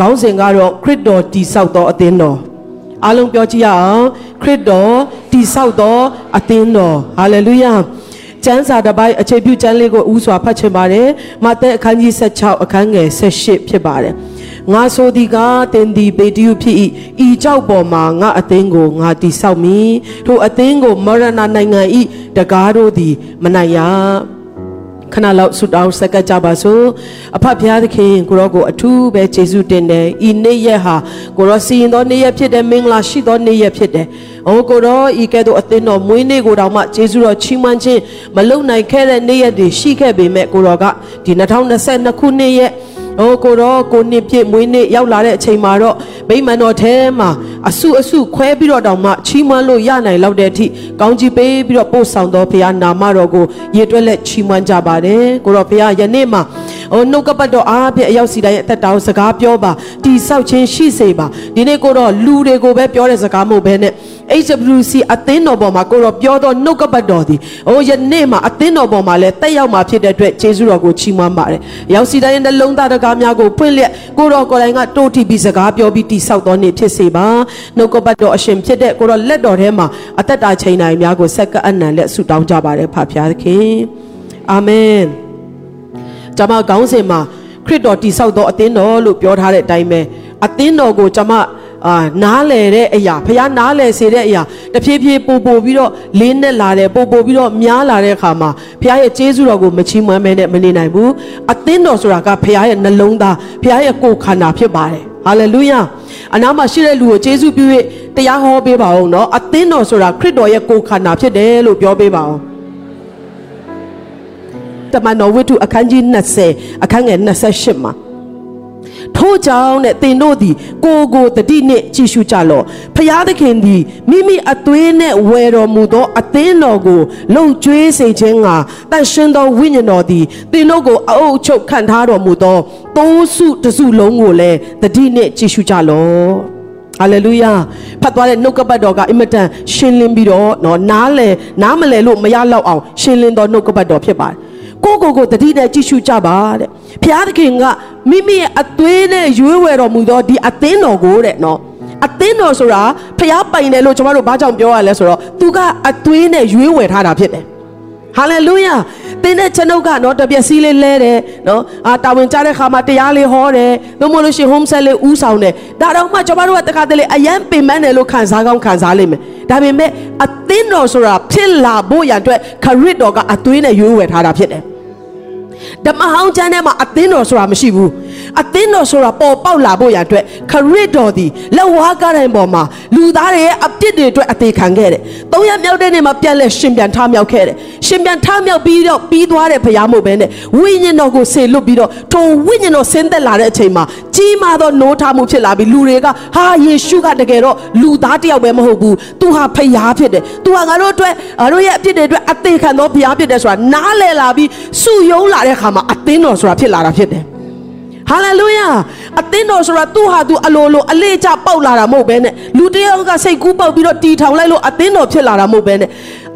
ခေါင်းစဉ်ကတော့ခရစ်တော်တည်ဆောက်သောအသင်းတော်အားလုံးပြောကြည့်ရအောင်ခရစ်တော်တည်ဆောက်သောအသင်းတော်ဟာလေလုယာကျမ်းစာတစ်ပိုင်းအခြေပြုကျမ်းလေးကိုဥစွာဖတ်ချင်ပါတယ်မဿဲအခန်းကြီး16အခန်းငယ်18ဖြစ်ပါတယ်ငါဆိုသည်ကတင်ဒီပေတျုဖြစ်၏ဤကြောက်ပေါ်မှာငါအသင်းကိုငါတိဆောက်မည်ထိုအသင်းကိုမရဏနိုင်ငံဤတကားတို့သည်မနိုင်ရ ခဏလောက်ဆုတောင်းဆက်ကပ်ကြပါစို့အဖဖျားသခင်ကိုရောကိုအထူးပဲကျေးဇူးတင်တယ်ဤနေ့ရက်ဟာကိုရောစီရင်သောနေ့ရက်ဖြစ်တယ်မင်္ဂလာရှိသောနေ့ရက်ဖြစ်တယ်အိုးကိုရောဤကဲ့သို့အသင်းတော်မွေးနေ့ကိုတောင်မှကျေးဇူးတော်ချီးမွမ်းခြင်းမလုံနိုင်ခဲ့တဲ့နေ့ရက်တွေရှိခဲ့ပေမဲ့ကိုရောကဒီ2022ခုနှစ်ရဲ့။ အိုးကိုတော့ကိုနှစ်ပြည့်မွေးနေ့ရောက်လာတဲ့အချိန်မှာတော့ဗိမာန်တော်ထဲမှာအဆုအဆုခွဲပြီးတော့တောင်မှချီးမွမ်းလို့ရနိုင်လောက်တဲ့အထိကောင်းကြီးပေးပြီးတော့ပို့ဆောင်တော်ဘုရားနာမတော်ကိုရည်တွက်လက်ချီးမွမ်းကြပါတယ်။ကိုတော့ဘုရားယနေ့မှာအိုးနှုတ်ကပတ်တော်အားဖြင့်အရောက်စီတိုင်းအသက်တာကိုစကားပြောပါတိဆောက်ခြင်းရှိစေပါဒီနေ့ကိုတော့လူတွေကိုပဲပြောတဲ့စကားမဟုတ်ဘဲနဲ့ HWC အသင်းတော်ပေါ်မှာကိုတော့ပြောတော့နှုတ်ကပတ်တော်သည်အိုးယနေ့မှာအသင်းတော်ပေါ်မှာလည်းတက်ရောက်မှာဖြစ်တဲ့အတွက်ယေရှုတော်ကိုချီးမွမ်းပါတယ်။ရောက်စီတိုင်းနှလုံးသားတကားများကိုဖွင့်လျက်ကိုတော်ကိုယ်တိုင်ကတိုးထီပြီးစကားပြောပြီးတိဆောက်တော်နေ့ဖြစ်စေပါ။နှုတ်ကပတ်တော်အရှင်ဖြစ်တဲ့ကိုတော်လက်တော်ထဲမှာအသက်တာချိန်တိုင်းများကိုဆက်ကအနံလက်ဆုတောင်းကြပါတယ်ဖဖျားသခင်။အာမင်။ကျွန်မခေါင်းစဉ်မှာခရစ်တော်တိဆောက်တော်အသင်းတော်လို့ပြောထားတဲ့အတိုင်းပဲအသင်းတော်ကိုကျွန်မ အာနားလဲတဲ့အရာဖះနားလဲစေတဲ့အရာတဖြည်းဖြည်းပို့ပို့ပြီးတော့လေးနဲ့လာတယ်ပို့ပို့ပြီးတော့များလာတဲ့အခါမှာဖះရဲ့ကျေးဇူးတော်ကိုမချီးမွမ်းမဲနဲ့မနေနိုင်ဘူးအသင်းတော်ဆိုတာကဖះရဲ့နှလုံးသားဖះရဲ့ကိုယ်ခန္ဓာဖြစ်ပါတယ်ဟာလေလုယာအနာမှာရှိတဲ့လူကိုယေရှုပြု၍တရားဟောပေးပါအောင်နော်အသင်းတော်ဆိုတာခရစ်တော်ရဲ့ကိုယ်ခန္ဓာဖြစ်တယ်လို့ပြောပေးပါအောင်တမန်တော်ဝိတ္ထုအခန်းကြီး20အခန်းငယ်28မှာ ထို့ကြောင့်တဲ့သင်တို့သည်ကိုကိုတတိနှင့်ကြည်ရှုကြလော့ဖျားသခင်သည်မိမိအသွေးနှင့်ဝယ်တော်မူသောအသင်းတော်ကိုလုံကျွေးစေခြင်းငါတန်ရှင်သောဝိညာဉ်တော်သည်သင်တို့ကိုအအုပ်ချုပ်ခံထားတော်မူသောသုံးစုတစုလုံးကိုလည်းတတိနှင့်ကြည်ရှုကြလော့ဟာလေလုယာဖတ်သွားတဲ့နှုတ်ကပတ်တော်ကအင်မတန်ရှင်းလင်းပြီးတော့เนาะနားလေနားမလဲလို့မရတော့အောင်ရှင်းလင်းသောနှုတ်ကပတ်တော်ဖြစ်ပါတယ် ကိုကိုကိုတတိနဲ့ကြည့်ရှုကြပါတဲ့ဘုရားသခင်ကမိမိရဲ့အသွေးနဲ့ရွေးဝယ်တော်မူသောဒီအသင်းတော်ကိုတဲ့နော်အသင်းတော်ဆိုတာဖျားပိုင်တယ်လို့ကျွန်တော်တို့ဘာကြောင့်ပြောရလဲဆိုတော့သူကအသွေးနဲ့ရွေးဝယ်ထားတာဖြစ်တယ် ဟာလေလုယာတင်းတဲ့ကျွန်ုပ်ကနော်တပြက်စီးလေးလဲတယ်နော်အာတာဝန်ကြတဲ့ခါမှာတရားလေးဟောတယ်သို့မဟုတ်လို့ရှိရင် home set လေးဥဆောင်တယ်ဒါတော့မှကျွန်တော်တို့ကတခါတလေအယံပင်ပန်းတယ်လို့ခံစားကောင်းခံစားလိမ့်မယ်ဒါပေမဲ့အသင်းတော်ဆိုတာဖြစ်လာဖို့ရန်အတွက်ခရစ်တော်ကအသွေးနဲ့ရွေးဝယ်ထားတာဖြစ်တယ်ဓမ္မဟောင်းကျမ်းထဲမှာအသင်းတော်ဆိုတာမရှိဘူး အသင်းတော်ဆိုတာပေါ်ပေါက်လာဖို့ရအတွက်ခရစ်တော်သည်လက်ဝါးကားတိုင်းပေါ်မှာလူသားတွေရဲ့အပြစ်တွေအတွက်အသေးခံခဲ့တယ်။သုံးရမြောက်တဲ့နေ့မှာပြန်လဲရှင်ပြန်ထမြောက်ခဲ့တယ်။ရှင်ပြန်ထမြောက်ပြီးတော့ပြီးသွားတဲ့ဘုရားမို့ပဲနဲ့ဝိညာဉ်တော်ကိုဆေလွတ်ပြီးတော့ထိုဝိညာဉ်တော်ဆင်းသက်လာတဲ့အချိန်မှာကြီးမားသောနိုးထမှုဖြစ်လာပြီးလူတွေကဟာယေရှုကတကယ်တော့လူသားတစ်ယောက်ပဲမဟုတ်ဘူး။ तू ဟာဖရားဖြစ်တယ်။ तू ဟာငါတို့အတွက်ငါတို့ရဲ့အပြစ်တွေအတွက်အသေးခံသောဘုရားဖြစ်တယ်ဆိုတာနားလည်လာပြီးစုယုံလာတဲ့အခါမှာအသင်းတော်ဆိုတာဖြစ်လာတာဖြစ်တယ် ဟာလေလုယာအသင်းတော်ဆိုတာသူ့ဟာသူအလိုလိုအလေးချပေါက်လာတာမဟုတ်ဘဲနဲ့လူတယောက်ကစိတ်ကူးပေါက်ပြီးတော့တီထောင်လိုက်လို့အသင်းတော်ဖြစ်လာတာမဟုတ်ဘဲနဲ့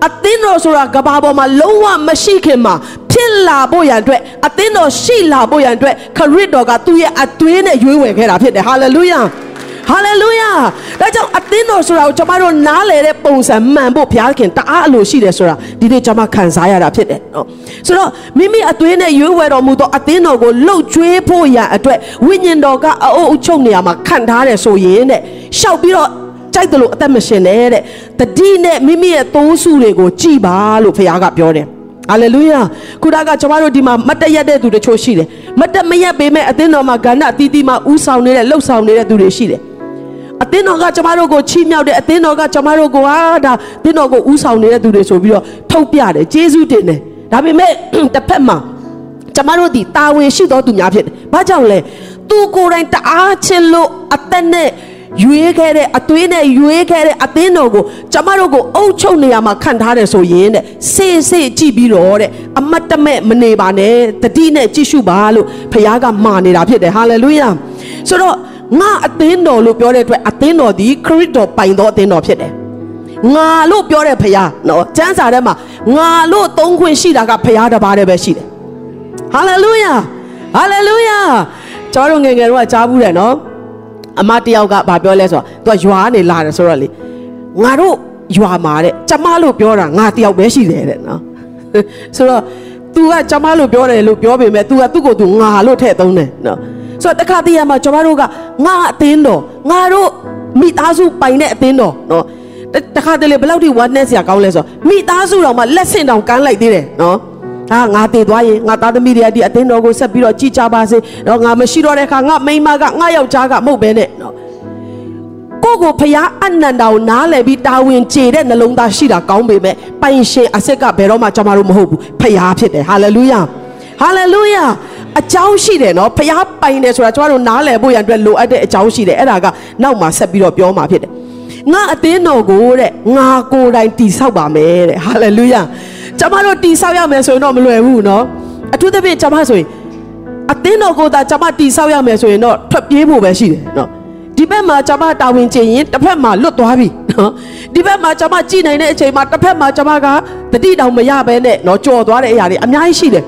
အသင်းတော်ဆိုတာကဘာပေါ်မှာလုံးဝမရှိခင်မှာဖြစ်လာဖို့ရန်အတွက်အသင်းတော်ရှိလာဖို့ရန်အတွက်ခရစ်တော်ကသူ့ရဲ့အသွေးနဲ့ရွေးဝယ်ခဲ့တာဖြစ်တယ်ဟာလေလုယာ ဟာလေလုယာဒါကြောင့်အသင်းတော်ဆိုတာကိုကျွန်မတို့နားလည်တဲ့ပုံစံမှန်ဖို့ဘုရားခင်တအားအလိုရှိတယ်ဆိုတာဒီနေ့ကျွန်မခံစားရတာဖြစ်တယ်နော်ဆိုတော့မိမိအသွေးနဲ့ရွေးဝယ်တော်မူသောအသင်းတော်ကိုလှုပ်ကြွေးဖို့ရန်အတွက်ဝိညာဉ်တော်ကအအုပ်အချုပ်နေရာမှာခံထားတယ်ဆိုရင်တဲ့ရှောက်ပြီးတော့ကြိုက်တယ်လို့အသက်မရှင်နဲ့တဲ့တတိနဲ့မိမိရဲ့သုံးစုတွေကိုကြည်ပါလို့ဘုရားကပြောတယ်ဟာလေလုယာခုနကကျွန်တော်တို့ဒီမှာမတ်တရက်တဲ့သူတချို့ရှိတယ်မတ်တမရက်ပေမဲ့အသင်းတော်မှာကဏ္ဍအသီးသီးမှာဥဆောင်နေတဲ့လှုပ်ဆောင်နေတဲ့သူတွေရှိတယ် အသင်းတော်ကကျမတို့ကိုချီးမြှောက်တယ်အသင်းတော်ကကျမတို့ကိုဟာဒါအသင်းတော်ကိုဥဆောင်နေတဲ့သူတွေဆိုပြီးတော့ထုတ်ပြတယ်ကျေးဇူးတင်တယ်ဒါပေမဲ့တစ်ဖက်မှာကျမတို့ဒီတာဝန်ရှိတော်သူများဖြစ်တယ်ဘာကြောင့်လဲသူကိုယ်တိုင်တအားချစ်လို့အသက်နဲ့ရွေးခဲ့တဲ့အသွေးနဲ့ရွေးခဲ့တဲ့အသင်းတော်ကိုကျမတို့ကိုအုပ်ချုပ်နေရမှာခံထားတယ်ဆိုရင်တဲ့စေ့စေ့ကြည့်ပြီးတော့တဲ့အမတ်တမဲ့မနေပါနဲ့တတိနဲ့ကြည့်ရှုပါလို့ဖခင်ကမှာနေတာဖြစ်တယ်ဟာလေလုယာဆိုတော့ ငါအသင်းတော်လို့ပြောတဲ့အတွက်အသင်းတော်ဒီခရစ်တော်ပိုင်သောအသင်းတော်ဖြစ်တယ်ငါလို့ပြောတဲ့ဖခင်နော်ကျမ်းစာထဲမှာငါလို့သုံးခွင့်ရှိတာကဖခင်တစ်ပါးတည်းပဲရှိတယ်ဟာလေလုယာဟာလေလုယာကျွန်တော်တို့ငယ်ငယ်တော့ကြားဘူးတယ်နော်အမတယောက်ကဘာပြောလဲဆိုတော့သူကရွာကနေလာတယ်ဆိုတော့လေငါတို့ရွာမှာတဲ့ကျမလို့ပြောတာငါတယောက်ပဲရှိတယ်တဲ့နော်ဆိုတော့ तू ကကျမလို့ပြောတယ်လို့ပြောပေမဲ့ तू ကသူ့ကိုယ်သူငါလို့ထည့်သုံးတယ်နော် ဆိုတော့တခါတည်းမှာကျမတို့ကငါအသင်းတော်ငါတို့မိသားစုပိုင်တဲ့အသင်းတော်နော်တခါတလေဘယ်လောက်ထိဝမ်းနည်းစရာကောင်းလဲဆိုတော့မိသားစုတော်မှာလက်ဆင့်တောင်ကမ်းလိုက်သေးတယ်နော်ဟာငါတည်သွားရင်ငါသားသမီးတွေကဒီအသင်းတော်ကိုဆက်ပြီးတော့ကြည်ကြပါစေတော့ငါမရှိတော့တဲ့အခါငါမိန်းမကငါယောက်ျားကမဟုတ်ပဲနဲ့နော်ကိုကိုဖျားအနန္တာကိုနားလည်ပြီးတာဝန်ကျေတဲ့နှလုံးသားရှိတာကောင်းပေမဲ့ပိုင်ရှင်အစ်စ်ကဘယ်တော့မှကျွန်တော်တို့မဟုတ်ဘူးဖျားဖြစ်တယ်ဟာလေလုယာ ဟာလေလုယာအကြောင်းရှိတယ်နော်ဖျားပိုင်တယ်ဆိုတာကျွန်တော်တို့နားလည်ဖို့ရန်အတွက်လိုအပ်တဲ့အကြောင်းရှိတယ်အဲ့ဒါကနောက်မှာဆက်ပြီးတော့ပြောမှာဖြစ်တယ်ငါအသင်းတော်ကိုတဲ့ငါကိုယ်တိုင်တည်ဆောက်ပါမယ်တဲ့ဟာလေလုယာကျွန်တော်တို့တည်ဆောက်ရမယ်ဆိုရင်တော့မလွယ်ဘူးနော်အထူးသဖြင့်ကျွန်မဆိုရင်အသင်းတော်ကိုသာကျွန်မတည်ဆောက်ရမယ်ဆိုရင်တော့ထွက်ပြေးဖို့ပဲရှိတယ်နော်ဒီဘက်မှာကျွန်မတာဝန်ကျင်ရင်တစ်ဖက်မှာလွတ်သွားပြီနော်ဒီဘက်မှာကျွန်မကြည်နိုင်တဲ့အချိန်မှာတစ်ဖက်မှာကျွန်မကတတိတောင်မရဘဲနဲ့နော်ကြော်သွားတဲ့အရာတွေအများကြီးရှိတယ်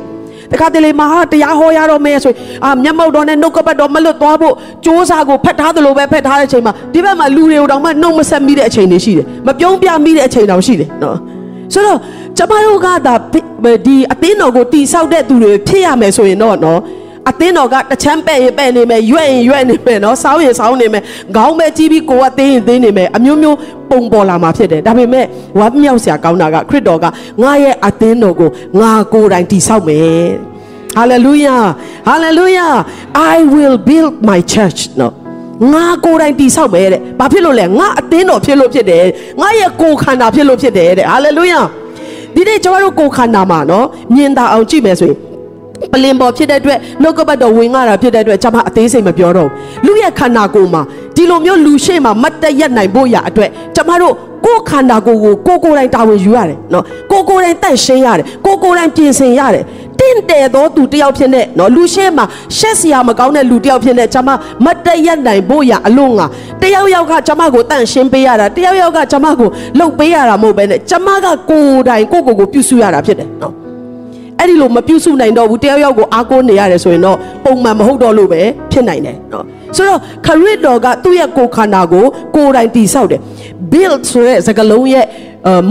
တခါတလေမှာဟာတရားဟောရတော့မယ်ဆိုရင်အာမျက်မှောက်တော်နဲ့နှုတ်ကပတ်တော်မလွတ်သွားဖို့စ조사ကိုဖတ်ထားသလိုပဲဖတ်ထားတဲ့အချိန်မှာဒီဘက်မှာလူတွေကိုတောင်မှနှုတ်မဆက်မိတဲ့အချိန်တွေရှိတယ်မပြုံးပြမိတဲ့အချိန်တောင်ရှိတယ်နော်ဆိုတော့ကျမတို့ကဒါဒီအသင်းတော်ကိုတိဆောက်တဲ့သူတွေဖြစ်ရမယ်ဆိုရင်တော့နော် အသင်းတော်ကတချမ်းပဲ့ရင်ပဲ့နေမယ်ရွက်ရင်ရွက်နေမယ်နော်စောင်းရင်စောင်းနေမယ်ခေါင်းပဲကြီးပြီးကိုယ်ကသေးရင်သေးနေမယ်အမျိုးမျိုးပုံပေါ်လာမှာဖြစ်တယ်ဒါပေမဲ့ဝမ်းမြောက်စရာကောင်းတာကခရစ်တော်ကငါရဲ့အသင်းတော်ကိုငါကိုယ်တိုင်တည်ဆောက်မယ် hallelujah hallelujah i will build my church နော်ငါကိုယ်တိုင်တည်ဆောက်မယ်တဲ့ဘာဖြစ်လို့လဲငါအသင်းတော်ဖြစ်လို့ဖြစ်တယ်ငါရဲ့ကိုယ်ခန္ဓာဖြစ်လို့ဖြစ်တယ်တဲ့ hallelujah ဒီနေ့ကျွန်တော်တို့ကိုယ်ခန္ဓာမှာနော်မြင်တာအောင်ကြည့်မယ်ဆိုရင် ပလင်ပေါ်ဖြစ်တဲ့အတွက်နှုတ်ကပတ်တော်ဝင်လာတာဖြစ်တဲ့အတွက်ကျွန်မအသေးစိတ်မပြောတော့ဘူးလူရဲ့ခန္ဓာကိုယ်မှာဒီလိုမျိုးလူရှိမှမတ်တရက်နိုင်ဖို့ရအတွက်ကျွန်မတို့ကိုယ်ခန္ဓာကိုယ်ကိုကိုကိုယ်တိုင်တာဝန်ယူရတယ်နော်ကိုကိုယ်တိုင်တန့်ရှင်းရတယ်ကိုကိုယ်တိုင်ပြင်ဆင်ရတယ်တင့်တယ်သောသူတယောက်ဖြစ်နေနော်လူရှိမှရှက်စရာမကောင်းတဲ့လူတယောက်ဖြစ်နေကျွန်မမတ်တရက်နိုင်ဖို့ရအလုံးငါတယောက်ယောက်ကကျွန်မကိုတန့်ရှင်းပေးရတာတယောက်ယောက်ကကျွန်မကိုလှုပ်ပေးရတာမဟုတ်ပဲနဲ့ကျွန်မကကိုယ်တိုင်ကိုကိုကိုပြုစုရတာဖြစ်တယ်နော် အဲ့ဒီလိုမပြုစုနိုင်တော့ဘူးတယောက်ယောက်ကိုအားကိုးနေရတယ်ဆိုရင်တော့ပုံမှန်မဟုတ်တော့လို့ပဲဖြစ်နိုင်တယ်နော်ဆိုတော့ခရစ်တော်ကသူ့ရဲ့ကိုယ်ခန္ဓာကိုကိုယ်တိုင်တည်ဆောက်တယ် build ဆိုတဲ့စကားလုံးရဲ့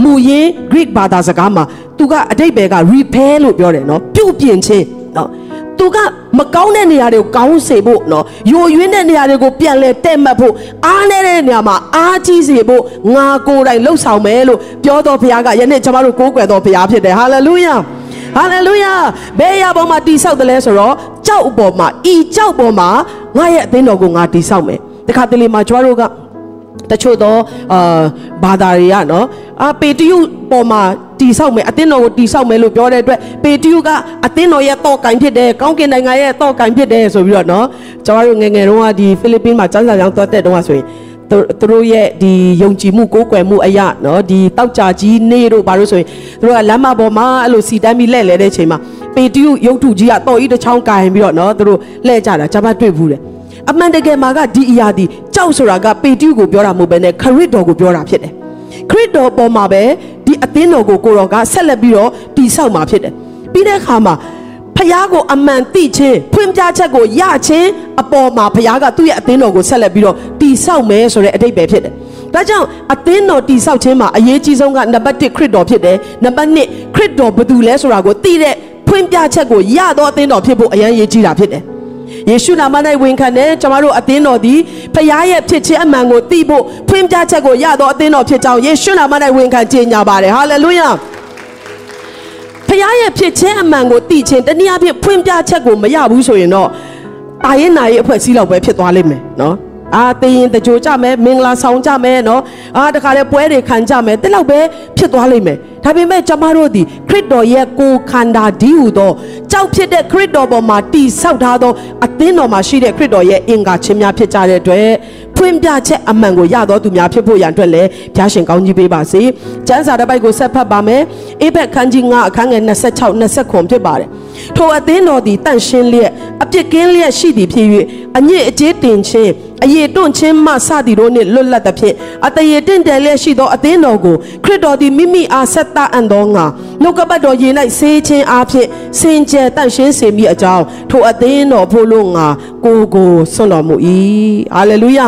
မူရင်း Greek ဘာသာစကားမှာသူကအတိတ်ဘယ်က repair လို့ပြောတယ်နော်ပြုပြင်ခြင်းနော်သူကမကောင်းတဲ့နေရာတွေကိုကောင်းစေဖို့နော်ယိုယွင်းတဲ့နေရာတွေကိုပြန်လဲတဲ့မှတ်ဖို့အားနေတဲ့နေရာမှာအားကြီးစေဖို့ငါကိုယ်တိုင်လှုပ်ဆောင်မယ်လို့ပြောတော်ဘုရားကယနေ့ကျွန်တော်တို့ကိုးကွယ်တော်ဘုရားဖြစ်တယ်ဟာလေလုယာ ဟာလေလုယာဘယ်ရာပေါ်မှာတိဆောက်တယ်လဲဆိုတော့ကြောက်ပေါ်မှာဤကြောက်ပေါ်မှာငါရဲ့အသင်းတော်ကိုငါတိဆောက်မယ်တခါတလေမှာကျွန်တော်တို့ကတချို့တော့အာဘာသာတွေကနော်အာပေတရုပေါ်မှာတီဆောက်မယ်အသင်းတော်ကိုတီဆောက်မယ်လို့ပြောတဲ့အတွက်ပေတရုကအသင်းတော်ရဲ့တော့ကင်ဖြစ်တယ်ကောင်းကင်နိုင်ငံရဲ့တော့ကင်ဖြစ်တယ်ဆိုပြီးတော့နော်ကျွန်တော်တို့ငယ်ငယ်တုန်းကဒီဖိလစ်ပင်းမှာစမ်းစာကြောင်းသွားတဲ့တုန်းကဆိုရင် သူတို့ရဲ့ဒီယုံကြည်မှုကိုးကွယ်မှုအရာနော်ဒီတောက်ကြကြီးနေတို့ဘာလို့ဆိုရင်သူတို့ကလမ်းမပေါ်မှာအဲ့လိုစီတန်းပြီးလှည့်လဲတဲ့အချိန်မှာပေတရုရုပ်ထုကြီးကတော်ကြီးတစ်ချောင်းကင်ပြီးတော့နော်သူတို့လှည့်ကြတာဂျပတ်တွေ့ဘူးတယ်အမှန်တကယ်မှာကဒီအရာဒီကြောက်ဆိုတာကပေတရုကိုပြောတာမဟုတ်ဘဲနဲ့ခရစ်တော်ကိုပြောတာဖြစ်တယ်ခရစ်တော်ပေါ်မှာပဲဒီအသင်းတော်ကိုကိုတော်ကဆက်လက်ပြီးတော့တည်ဆောက်မှာဖြစ်တယ်ပြီးတဲ့အခါမှာ ဖះကိုအမှန်သိခြင်းဖွင့်ပြချက်ကိုရခြင်းအပေါ်မှာဖះကသူ့ရဲ့အသင်းတော်ကိုဆက်လက်ပြီးတော့တည်ဆောက်မယ်ဆိုတဲ့အတိတ်ပဲဖြစ်တယ်ဒါကြောင့်အသင်းတော်တည်ဆောက်ခြင်းမှာအရေးကြီးဆုံးကနံပါတ်1ခရစ်တော်ဖြစ်တယ်နံပါတ်2ခရစ်တော်ဘယ်သူလဲဆိုတာကိုသိတဲ့ဖွင့်ပြချက်ကိုရတော့အသင်းတော်ဖြစ်ဖို့အရန်ရေးကြီးတာဖြစ်တယ်ယေရှုနာမ၌ဝန်ခံတဲ့ကျွန်တော်တို့အသင်းတော်သည်ဖခင်ရဲ့ဖြစ်ခြင်းအမှန်ကိုသိဖို့ဖွင့်ပြချက်ကိုရတော့အသင်းတော်ဖြစ်ကြောင်းယေရှုနာမ၌ဝန်ခံကြေညာပါတယ်ဟာလေလုယာ ဖခင်ရဲ့ဖြစ်ခြင်းအမှန်ကိုသိခြင်းတနည်းအားဖြင့်ဖွင့်ပြချက်ကိုမရဘူးဆိုရင်တော့တာရင်နာရဲ့အဖွဲ့အစည်းလောက်ပဲဖြစ်သွားလိမ့်မယ်နော်အာတေးရင်တကြိုကြမယ်မင်္ဂလာဆောင်ကြမယ်နော်အာတခါလေပွဲတွေခံကြမယ်တဲ့လောက်ပဲဖြစ်သွားလိမ့်မယ်ဒါပေမဲ့ကျမတို့ဒီခရစ်တော်ရဲ့ကိုယ်ခန္ဓာဒီဟုသောကြောက်ဖြစ်တဲ့ခရစ်တော်ပေါ်မှာတည်ဆောက်ထားသောအသင်းတော်မှာရှိတဲ့ခရစ်တော်ရဲ့အင်္ဂါချင်းများဖြစ်ကြတဲ့အတွက် ဖွင့်ပြချက်အမှန်ကိုရတော်သူများဖြစ်ဖို့ရန်အတွက်လည်းဘုရားရှင်ကောင်းကြီးပေးပါစေ။ကျမ်းစာတစ်ပိုက်ကိုဆက်ဖတ်ပါမယ်။အေဘက်ခန်းကြီး9အခန်းငယ်26 29ဖြစ်ပါတယ်။ထိုအသင်းတော်သည်တန့်ရှင်းလျက်အပြစ်ကင်းလျက်ရှိသည်ဖြစ်၍အညစ်အကြေးတင်ခြင်းအယေတွန့်ခြင်းမှစသည်တို့နှင့်လွတ်လပ်သဖြင့်အတရေတင့်တယ်လျက်ရှိသောအသင်းတော်ကိုခရစ်တော်သည်မိမိအားဆက်သအံ့သောငါနှုတ်ကပတ်တော်ရေ၌ဆေးခြင်းအားဖြင့်စင်ကြယ်တန့်ရှင်းစေမိအကြောင်းထိုအသင်းတော်ဖို့လို့ငါကိုကိုဆွတော်မူ၏ဟာလေလုယာ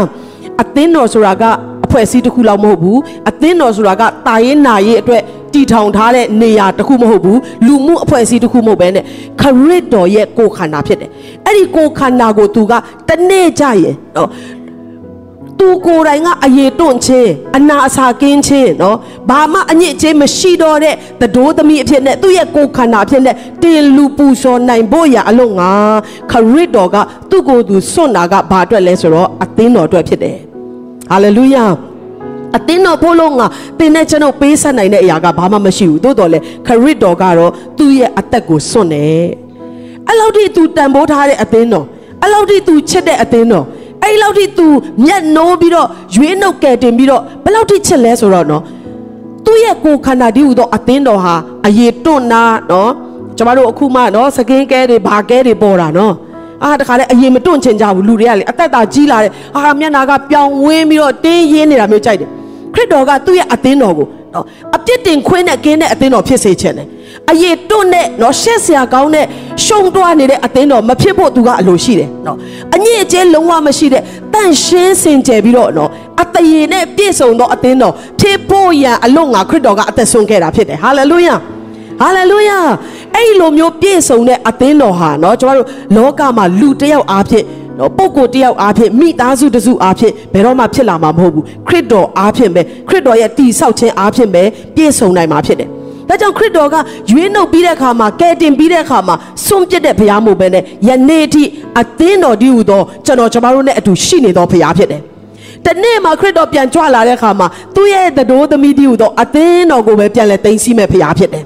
အသင်းတော်ဆိုတာကအဖွဲ့အစည်းတစ်ခုလောက်မဟုတ်ဘူးအသင်းတော်ဆိုတာကတာရင်နာရေးအတွက်တည်ထောင်ထားတဲ့နေရာတစ်ခုမဟုတ်ဘူးလူမှုအဖွဲ့အစည်းတစ်ခုမဟုတ်ဘဲနဲ့ခရစ်တော်ရဲ့ကိုယ်ခန္ဓာဖြစ်တယ်အဲ့ဒီကိုယ်ခန္ဓာကိုသူကတနေ့ကြရင်နော် သူကိုယ်တိုင်ကအယေတွန့်ခြင်းအနာအစာကင်းခြင်းနော်ဘာမှအညစ်အကြေးမရှိတော့တဲ့သဒိုးသမီးအဖြစ်နဲ့သူ့ရဲ့ကိုယ်ခန္ဓာအဖြစ်နဲ့တင်လူပူဇော်နိုင်ဖို့ရအလို့ငါခရစ်တော်ကသူ့ကိုယ်သူစွန့်တာကဘာအတွက်လဲဆိုတော့အသင်းတော်အတွက်ဖြစ်တယ်ဟာလေလုယာအတင်းတော်ဖို့လို့ငါတင်းနဲ့ကျွန်တော်ပေးဆက်နိုင်တဲ့အရာကဘာမှမရှိဘူးသို့တော်လေခရစ်တော်ကတော့သူ့ရဲ့အသက်ကိုစွန့်တယ်အဲ့လောက်ထိသူတန်ဖိုးထားတဲ့အသင်းတော်အဲ့လောက်ထိသူချစ်တဲ့အသင်းတော် အဲ့လောက်ထိသူမျက်နှိုးပြီးတော့ရွေးနှုတ်ကယ်တင်ပြီးတော့ဘယ်လောက်ထိချစ်လဲဆိုတော့နော်သူ့ရဲ့ကိုယ်ခန္ဓာတည်းဟူသောအသင်းတော်ဟာအယေတွန့်နာနော်ကျမတို့အခုမှနော်စကင်းကဲတွေဘာကဲတွေပေါ်တာနော်အာတခါလေအရင်မတွန့်ချင်ကြဘူးလူတွေကလေအသက်တာကြီးလာတယ်အာမျက်နာကပြောင်းဝင်းပြီးတော့တင်းရင်းနေတာမျိုးကြိုက်တယ်ခရစ်တော်ကသူ့ရဲ့အသင်းတော်ကိုနော်အပြစ်တင်ခွင်းနဲ့ကင်းတဲ့အသင်းတော်ဖြစ်စေချင်တယ် အရေးတွန့်နဲ့နော်ရှက်စရာကောင်းတဲ့ရှုံတွားနေတဲ့အသင်းတော်မဖြစ်ဖို့သူကအလိုရှိတယ်နော်အညစ်အကြေးလုံးဝမရှိတဲ့တန့်ရှင်းစင်ကြယ်ပြီးတော့နော်အတရေနဲ့ပြည့်စုံသောအသင်းတော်ဖြစ်ဖို့ရန်အလို့ငါခရစ်တော်ကအသက်ဆုံးခဲ့တာဖြစ်တယ်ဟာလေလုယာဟာလေလုယာအဲ့လိုမျိုးပြည့်စုံတဲ့အသင်းတော်ဟာနော်ကျမတို့လောကမှာလူတစ်ယောက်အားဖြင့်နော်ပုံကိုတယောက်အားဖြင့်မိသားစုတစုအားဖြင့်ဘယ်တော့မှဖြစ်လာမှာမဟုတ်ဘူးခရစ်တော်အားဖြင့်ပဲခရစ်တော်ရဲ့တည်ဆောက်ခြင်းအားဖြင့်ပဲပြည့်စုံနိုင်မှာဖြစ်တယ် ဒါကြောင့်ခရစ်တော်ကရွေးနှုတ်ပြီးတဲ့အခါမှာကယ်တင်ပြီးတဲ့အခါမှာစွန့်ပစ်တဲ့ဘုရားမို့ပဲနဲ့ယနေ့အထိအသင်းတော်ဒီဟူသောကျွန်တော်ကျမတို့နဲ့အတူရှိနေသောဘုရားဖြစ်တယ်တနေ့မှာခရစ်တော်ပြန်ကြွလာတဲ့အခါမှာသူ့ရဲ့သတို့သမီးဒီဟူသောအသင်းတော်ကိုပဲပြန်လဲသိမ်းဆည်းမဲ့ဘုရားဖြစ်တယ်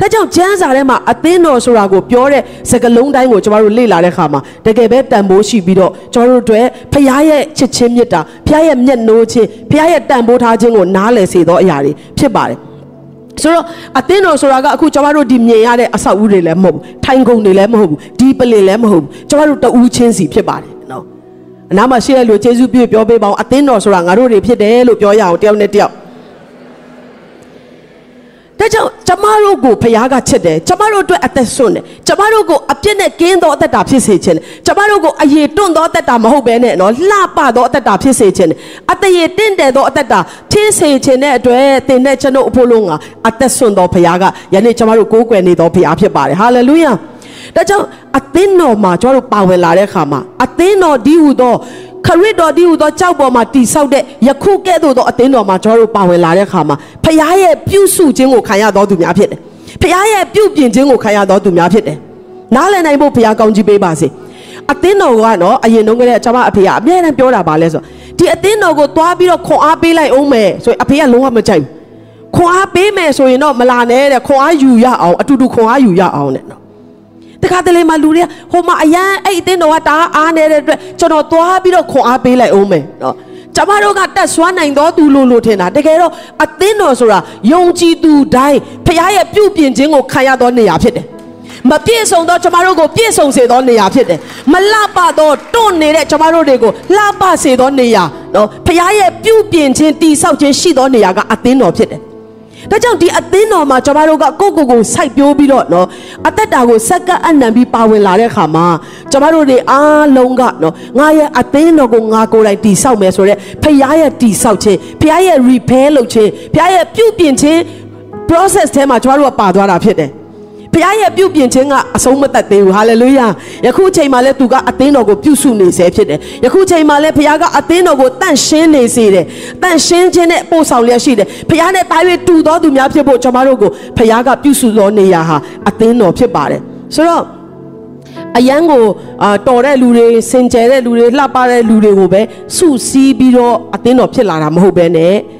ဒါကြောင့်ကျမ်းစာထဲမှာအသင်းတော်ဆိုတာကိုပြောတဲ့စကားလုံးတိုင်းကိုကျမတို့လေ့လာတဲ့အခါမှာတကယ်ပဲတန်ဖိုးရှိပြီးတော့ကျမတို့အတွက်ဖခင်ရဲ့ချစ်ချင်းမြတ်တာဖခင်ရဲ့မျက်နှိုးခြင်းဖခင်ရဲ့တန်ဖိုးထားခြင်းကိုနားလည်စေသောအရာတွေဖြစ်ပါတယ် ဆိုတော့အသင်းတော်ဆိုတာကအခုကျမတို့ဒီမြင်ရတဲ့အဆောက်အဦတွေလည်းမဟုတ်ဘူးထိုင်ကုန်တွေလည်းမဟုတ်ဘူးဒီပလင်လည်းမဟုတ်ဘူးကျမတို့တဦးချင်းစီဖြစ်ပါတယ်နော်အနားမှာရှိတဲ့လူကျေးဇူးပြုပြောပေးပါအောင်အသင်းတော်ဆိုတာငါတို့တွေဖြစ်တယ်လို့ပြောရအောင်တယောက်နဲ့တယောက် ဒါကြောင့်ကျမတို့ကိုဖခင်ကချစ်တယ်ကျမတို့အတွက်အသက်ဆွတယ်ကျမတို့ကိုအပြစ်နဲ့ကင်းသောအသက်တာဖြစ်စေခြင်းကျမတို့ကိုအယေတွန့်သောအသက်တာမဟုတ်ဘဲနဲ့နော်လှပသောအသက်တာဖြစ်စေခြင်းအတရေတင့်တယ်သောအသက်တာဖြစ်စေခြင်းတဲ့အတွက်သင်နဲ့ကျွန်တော်အဖို့လုံးကအသက်ဆွသောဖခင်ကယနေ့ကျမတို့ကိုးကွယ်နေသောဖခင်ဖြစ်ပါတယ်ဟာလေလုယာဒါကြောင့်အသင်းတော်မှာကျွန်တော်တို့ပါဝင်လာတဲ့အခါမှာအသင်းတော်ဒီဟူသော ခရစ်တော်ဒီဟူသောကြောက်ပေါ်မှာတိဆောက်တဲ့ယခုကဲ့သို့သောအသင်းတော်မှာကျွန်တော်တို့ပါဝင်လာတဲ့အခါမှာဖခင်ရဲ့ပြုစုခြင်းကိုခံရတော်သူများဖြစ်တယ်။ဖခင်ရဲ့ပြုပြင်ခြင်းကိုခံရတော်သူများဖြစ်တယ်။နားလည်နိုင်ဖို့ဖခင်ကောင်းကြီးပေးပါစေ။အသင်းတော်ကနော်အရင်တုန်းကလည်းကျွန်မအဖေကအမြဲတမ်းပြောတာပါလဲဆိုဒီအသင်းတော်ကိုသွားပြီးတော့ခွန်အားပေးလိုက်အောင်မယ်ဆိုရင်အဖေကလုံးဝမကြိုက်ဘူး။ခွန်အားပေးမယ်ဆိုရင်တော့မလာနဲ့တဲ့ခွန်အားယူရအောင်အတူတူခွန်အားယူရအောင်တဲ့နော် တခါတလေမှလူတွေကဟိုမှာအရန်အဲ့အသင်းတော်ကတာအားနေတဲ့အတွက်ကျွန်တော်သွားပြီးတော့ခွန်အားပေးလိုက်အောင်မယ်နော်ကျမတို့ကတက်ဆွမ်းနိုင်တော်သူလို့လို့ထင်တာတကယ်တော့အသင်းတော်ဆိုတာယုံကြည်သူတိုင်းဖခင်ရဲ့ပြုပြင်ခြင်းကိုခံရသောနေရာဖြစ်တယ်မပြည့်စုံသောကျမတို့ကိုပြည့်စုံစေသောနေရာဖြစ်တယ်မလှပသောတွန့်နေတဲ့ကျမတို့တွေကိုလှပစေသောနေရာနော်ဖခင်ရဲ့ပြုပြင်ခြင်းတည်ဆောက်ခြင်းရှိသောနေရာကအသင်းတော်ဖြစ်တယ် ဒါကြောင့်ဒီအသင်းတော်မှာကျွန်တော်တို့ကကိုယ့်ကိုယ်ကိုစိုက်ပျိုးပြီးတော့နော်အသက်တာကိုစက္ကန့်အနံပြီးပါဝင်လာတဲ့ခါမှာကျွန်တော်တို့တွေအားလုံးကနော်ငါရဲ့အသင်းတော်ကိုငါကိုယ်တိုင်တည်ဆောက်မယ်ဆိုတော့ဖခင်ရဲ့တည်ဆောက်ခြင်းဖခင်ရဲ့ repair လုပ်ခြင်းဖခင်ရဲ့ပြုပြင်ခြင်း process ထဲမှာကျွန်တော်တို့ကပါသွားတာဖြစ်တယ် ဘုရားရဲ့ပြုပြင်ခြင်းကအဆုံးမသက်သေးဘူးဟာလေလုယာယခုချိန်မှာလည်းသူကအသင်းတော်ကိုပြုစုနေစေဖြစ်တယ်ယခုချိန်မှာလည်းဘုရားကအသင်းတော်ကိုတန့်ရှင်းနေစေတယ်တန့်ရှင်းခြင်းနဲ့ပို့ဆောင်လျက်ရှိတယ်ဘုရားနဲ့တာ၍တူသောသူများဖြစ်ဖို့ကျွန်တော်တို့ကိုဘုရားကပြုစုသောနေရာဟာအသင်းတော်ဖြစ်ပါတယ်ဆိုတော့အယံကိုအာတော်တဲ့လူတွေစင်ကြယ်တဲ့လူတွေလှပတဲ့လူတွေကိုပဲစုစည်းပြီးတော့အသင်းတော်ဖြစ်လာတာမဟုတ်ဘဲနဲ့ဖ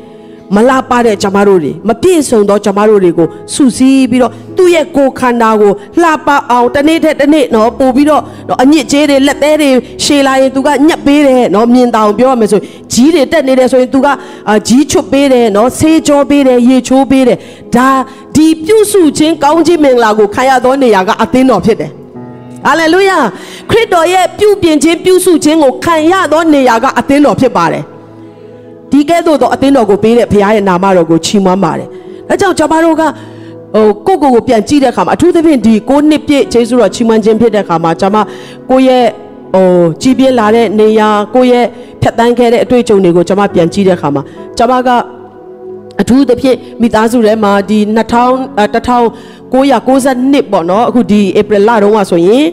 မလာပါတဲ့ကျမတို့တွေမပြည့်စုံသောကျမတို့တွေကိုစုစည်းပြီးတော့သူ့ရဲ့ကိုယ်ခန္ဓာကိုလှပအောင်တစ်နေ့ထက်တစ်နေ့နော်ပို့ပြီးတော့နော်အညစ်အကြေးတွေလက်သေးတွေရှည်လာရင်သူကညက်ပေးတယ်နော်မြင်တောင်ပြောရမယ်ဆိုကြီးတွေတက်နေတယ်ဆိုရင်သူကကြီးချွတ်ပေးတယ်နော်ဆေးကြောပေးတယ်ရေချိုးပေးတယ်ဒါဒီပြုစုခြင်းကောင်းခြင်းမင်္ဂလာကိုခံရသောနေရာကအသင်းတော်ဖြစ်တယ်ဟာလေလုယာခရစ်တော်ရဲ့ပြုပြင်ခြင်းပြုစုခြင်းကိုခံရသောနေရာကအသင်းတော်ဖြစ်ပါတယ် ဒီကဲ့သို့သောအသင်းတော်ကိုပေးတဲ့ဘုရားရဲ့နာမတော်ကိုချီးမွမ်းပါတယ်။ဒါကြောင့်ကျွန်တော်တို့ကဟိုကိုကိုကိုပြန်ကြည့်တဲ့အခါမှာအထူးသဖြင့်ဒီကိုနှစ်ပြည့်ဂျေစုတော်ချီးမွမ်းခြင်းဖြစ်တဲ့အခါမှာကျွန်မကိုရဲ့ဟိုကြီးပြင်းလာတဲ့နေရာကိုရဲ့ဖြတ်တန်းခဲ့တဲ့အတွေ့အကြုံတွေကိုကျွန်မပြန်ကြည့်တဲ့အခါမှာကျွန်မကအထူးသဖြင့်မိသားစုထဲမှာဒီ2000 1992ပေါ့နော်အခုဒီဧပြီလတုန်းကဆိုရင်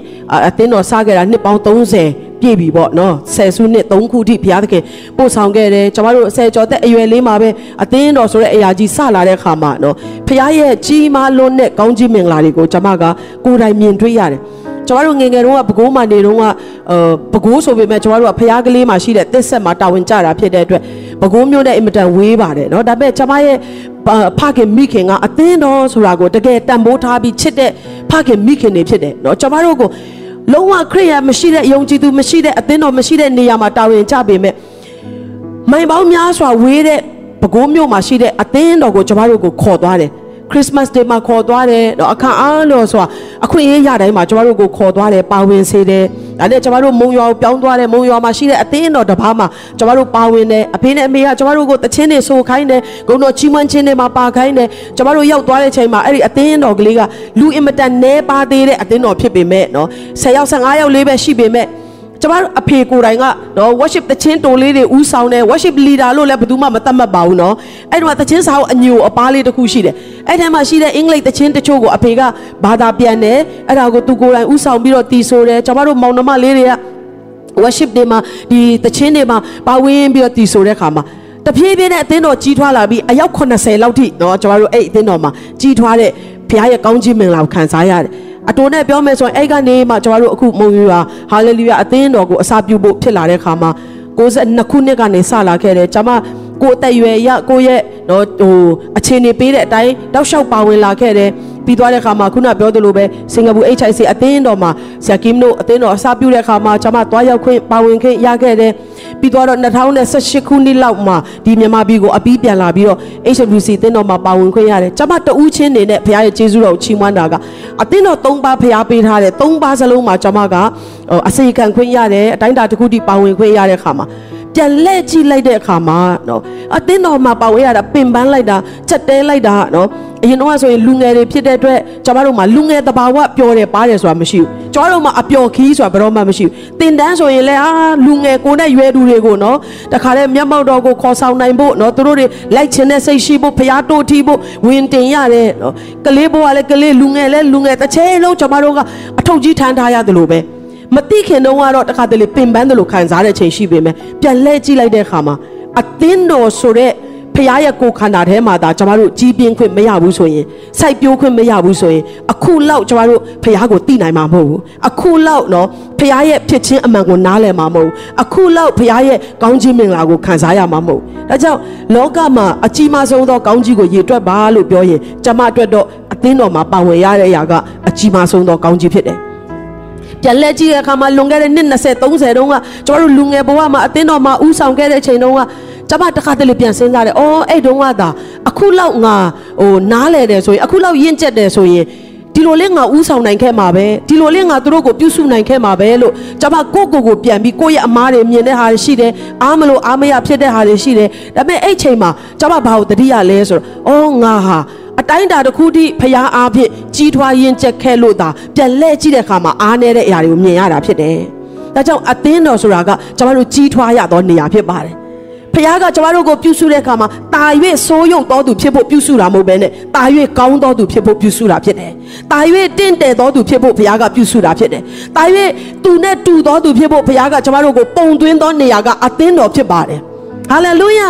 အသင်းတော်စခဲ့တာနှစ်ပေါင်း30 ပြည့်ပြီပေါ့နော်ဆယ်စုနှစ်3ခုထိဘုရားသခင်ပို့ဆောင်ခဲ့တယ်ကျွန်တော်တို့ဆယ်ကျော်သက်အရွယ်လေးမှာပဲအသင်းတော်ဆိုတဲ့အရာကြီးစလာတဲ့ခါမှာနော်ဘုရားရဲ့ကြီးမားလွန်းတဲ့ကောင်းကြီးမင်္ဂလာတွေကိုကျွန်မကကိုယ်တိုင်မြင်တွေ့ရတယ်ကျွန်တော်တို့ငငယ်တုန်းကဘကိုးမှနေတုန်းကအဲဘကိုးဆိုပေမဲ့ကျွန်တော်တို့ကဖျားကလေးမှရှိတဲ့တစ်ဆက်မှာတာဝန်ကြတာဖြစ်တဲ့အတွက်ဘကိုးမျိုးနဲ့အင်မတန်ဝေးပါတယ်เนาะဒါပေမဲ့ကျွန်မရဲ့ဖခင်မိခင်ကအသင်းတော်ဆိုတာကိုတကယ်တန်ဖိုးထားပြီးချစ်တဲ့ဖခင်မိခင်တွေဖြစ်တယ်เนาะကျွန်တော်တို့ကို လုံးဝခရိယာမရှိတဲ့ယုံကြည်သူမရှိတဲ့အသင်းတော်မရှိတဲ့နေရာမှာတာဝန်ကြပေမဲ့မိုင်ပေါင်းများစွာဝေးတဲ့ဘကိုးမျိုးမှာရှိတဲ့အသင်းတော်ကိုကျွန်တော်တို့ကိုခေါ်သွားတယ် ခရစ်စမတ်ဒေးမှာခေါ်သွားတယ်တော့အခါအားလို့ဆိုတာအခွင့်အရေးရတိုင်းမှာကျမတို့ကိုခေါ်သွားတယ်ပါဝင်စေတယ်ဒါနဲ့ကျမတို့မုံရွာကိုပြောင်းသွားတယ်မုံရွာမှာရှိတဲ့အသင်းတော်တစ်ပါးမှာကျမတို့ပါဝင်တယ်အဖေနဲ့အမေကကျမတို့ကိုတချင်းတွေဆိုခိုင်းတယ်ဂုဏ်တော်ချီးမွမ်းခြင်းတွေမှာပါခိုင်းတယ်ကျမတို့ရောက်သွားတဲ့ချိန်မှာအဲ့ဒီအသင်းတော်ကလေးကလူအင်မတန်နဲပါသေးတဲ့အသင်းတော်ဖြစ်ပေမဲ့နော်10ယောက်15ယောက်လေးပဲရှိပေမဲ့ ကျမတို့အဖေကိုယ်တိုင်ကနော် worship တချင်းတိုလေးတွေဥဆောင်တယ် worship leader လို့လည်းဘယ်သူမှမသတ်မှတ်ပါဘူးနော်အဲ့ဒီမှာတချင်းစာအုပ်အညိုအပားလေးတစ်ခုရှိတယ်အဲ့ထဲမှာရှိတဲ့အင်္ဂလိပ်တချင်းတချို့ကိုအဖေကဘာသာပြန်တယ်အဲ့ဒါကိုသူကိုယ်တိုင်ဥဆောင်ပြီးတော့တီးဆိုတယ်ကျမတို့မောင်နှမလေးတွေက worship တွေမှာဒီတချင်းတွေမှာပါဝင်ပြီးတော့တီးဆိုတဲ့ခါမှာတဖြည်းဖြည်းနဲ့အသင်းတော်ကြီးထွားလာပြီးအယောက်80လောက်ထိเนาะကျွန်တော်တို့အဲ့အသင်းတော်မှာကြီးထွားတဲ့ဘုရားရဲ့ကောင်းကြီးမင်္ဂလာကိုခံစားရတယ် အတိုးနဲ့ပြောမယ်ဆိုရင်အဲ့ကနေမှကျွန်တော်တို့အခုမုံယူဟာဟာလေလုယာအသင်းတော်ကိုအစာပြုဖို့ဖြစ်လာတဲ့ခါမှာ62ခုနှစ်ကနေစလာခဲ့တယ်ကျွန်မ ကိုအသက်ရွယ်ရကိုရဲ့တော့ဟိုအခြေအနေပေးတဲ့အတိုင်းတောက်လျှောက်ပါဝင်လာခဲ့တယ်ပြီးသွားတဲ့ခါမှာခုနပြောသလိုပဲစင်ကာပူ HIC အသင်းတော်မှာဆရာကင်းတို့အသင်းတော်အစားပြုတဲ့ခါမှာကျွန်မသွားရောက်ခွင့်ပါဝင်ခွင့်ရခဲ့တယ်ပြီးသွားတော့2018ခုနှစ်လောက်မှာဒီမြန်မာပြည်ကိုအပြီးပြန်လာပြီးတော့ HWC အသင်းတော်မှာပါဝင်ခွင့်ရတယ်ကျွန်မတဦးချင်းနေနဲ့ဘုရားရဲ့ကျေးဇူးတော်ကိုချီးမွမ်းတာကအသင်းတော်၃ပါးဘုရားပေးထားတယ်၃ပါးစလုံးမှာကျွန်မကအစေခံခွင့်ရတယ်အတိုင်းတာတစ်ခုတည်းပါဝင်ခွင့်ရတဲ့ခါမှာ ပြန်လဲကြည့်လိုက်တဲ့အခါမှာနော်အသင်းတော်မှာပါဝဲရတာပင်ပန်းလိုက်တာချက်တဲလိုက်တာနော်အရင်တော့ဆိုရင်လူငယ်တွေဖြစ်တဲ့အတွက်ကျွန်တော်တို့မှာလူငယ်တဘာဝပျော်တယ်ပါတယ်ဆိုတာမရှိဘူးကျွန်တော်တို့မှာအပျော်ခီးဆိုတာဘယ်တော့မှမရှိဘူးတင်တန်းဆိုရင်လည်းအာလူငယ်ကိုနဲ့ရွယ်သူတွေကိုနော်တခါတည်းမျက်မှောက်တော်ကိုခေါ်ဆောင်နိုင်ဖို့နော်သူတို့တွေလိုက်ချင်တဲ့စိတ်ရှိဖို့ဖျားတိုးထီးဖို့ဝင်တင်ရတယ်နော်ကလေးဘဝလည်းကလေးလူငယ်လည်းလူငယ်တစ်ချိန်လုံးကျွန်တော်တို့ကအထုပ်ကြီးထမ်းထားရတယ်လို့ပဲ မသိခင်တုန်းကတော့တခါတလေပင်ပန်းတယ်လို့ခံစားတဲ့ချိန်ရှိပေမဲ့ပြန်လှည့်ကြည့်လိုက်တဲ့အခါမှာအသင်းတော်ဆိုတဲ့ဖရားရဲ့ကိုယ်ခန္ဓာထဲမှာဒါကျမတို့ကြီးပြင်းခွင့်မရဘူးဆိုရင်စိုက်ပျိုးခွင့်မရဘူးဆိုရင်အခုလောက်ကျမတို့ဖရားကိုသိနိုင်မှာမဟုတ်ဘူးအခုလောက်နော်ဖရားရဲ့ဖြစ်ချင်းအမှန်ကိုနားလည်မှာမဟုတ်ဘူးအခုလောက်ဖရားရဲ့ကောင်းကြီးမင်္ဂလာကိုခံစားရမှာမဟုတ်ဘူးဒါကြောင့်လောကမှာအကြီးမားဆုံးသောကောင်းကြီးကိုရည်တွက်ပါလို့ပြောရင်ကျမအတွက်တော့အသင်းတော်မှာပါဝင်ရတဲ့အရာကအကြီးမားဆုံးသောကောင်းကြီးဖြစ်တယ် ပြန်လဲကြည့်တဲ့အခါမှာလွန်ခဲ့တဲ့နှစ်20 30တုန်းကကျွန်တော်တို့လူငယ်ဘဝမှာအသင်းတော်မှာဥဆောင်ခဲ့တဲ့ချိန်တုန်းကကျမတခါတလေပြန်စဉ်းစားတယ်။အော်အဲ့တုန်းကသာအခုလောက်ငါဟိုနားလဲတယ်ဆိုရင်အခုလောက်ရင့်ကျက်တယ်ဆိုရင်ဒီလိုလေးငါဥဆောင်နိုင်ခဲ့မှာပဲဒီလိုလေးငါသူတို့ကိုပြုစုနိုင်ခဲ့မှာပဲလို့ကျမကိုကိုကိုပြန်ပြီးကိုယ့်ရဲ့အမားတွေမြင်တဲ့ဟာတွေရှိတယ်အားမလို့အားမရဖြစ်တဲ့ဟာတွေရှိတယ်ဒါပေမဲ့အဲ့ချိန်မှာကျမဘာကိုတတိယလဲဆိုတော့အော်ငါဟာ အတိုင်းတာတစ်ခုတည်းဖရားအားဖြင့်ကြီးထွားရင်ကျက်ခဲ့လို့သာပြန်လဲကြည့်တဲ့အခါမှာအားနည်းတဲ့အရာတွေကိုမြင်ရတာဖြစ်တယ်။ဒါကြောင့်အသင်းတော်ဆိုတာကကျွန်တော်တို့ကြီးထွားရသောနေရာဖြစ်ပါတယ်။ဖခင်ကကျွန်တော်တို့ကိုပြုစုတဲ့အခါမှာတာ၍စိုးရုပ်တော်သူဖြစ်ဖို့ပြုစုတာမဟုတ်ဘဲနဲ့တာ၍ကောင်းတော်သူဖြစ်ဖို့ပြုစုတာဖြစ်တယ်။တာ၍တင့်တယ်တော်သူဖြစ်ဖို့ဖခင်ကပြုစုတာဖြစ်တယ်။တာ၍သူနဲ့တူတော်သူဖြစ်ဖို့ဖခင်ကကျွန်တော်တို့ကိုပုံသွင်းသောနေရာကအသင်းတော်ဖြစ်ပါတယ်။ဟာလေလုယာ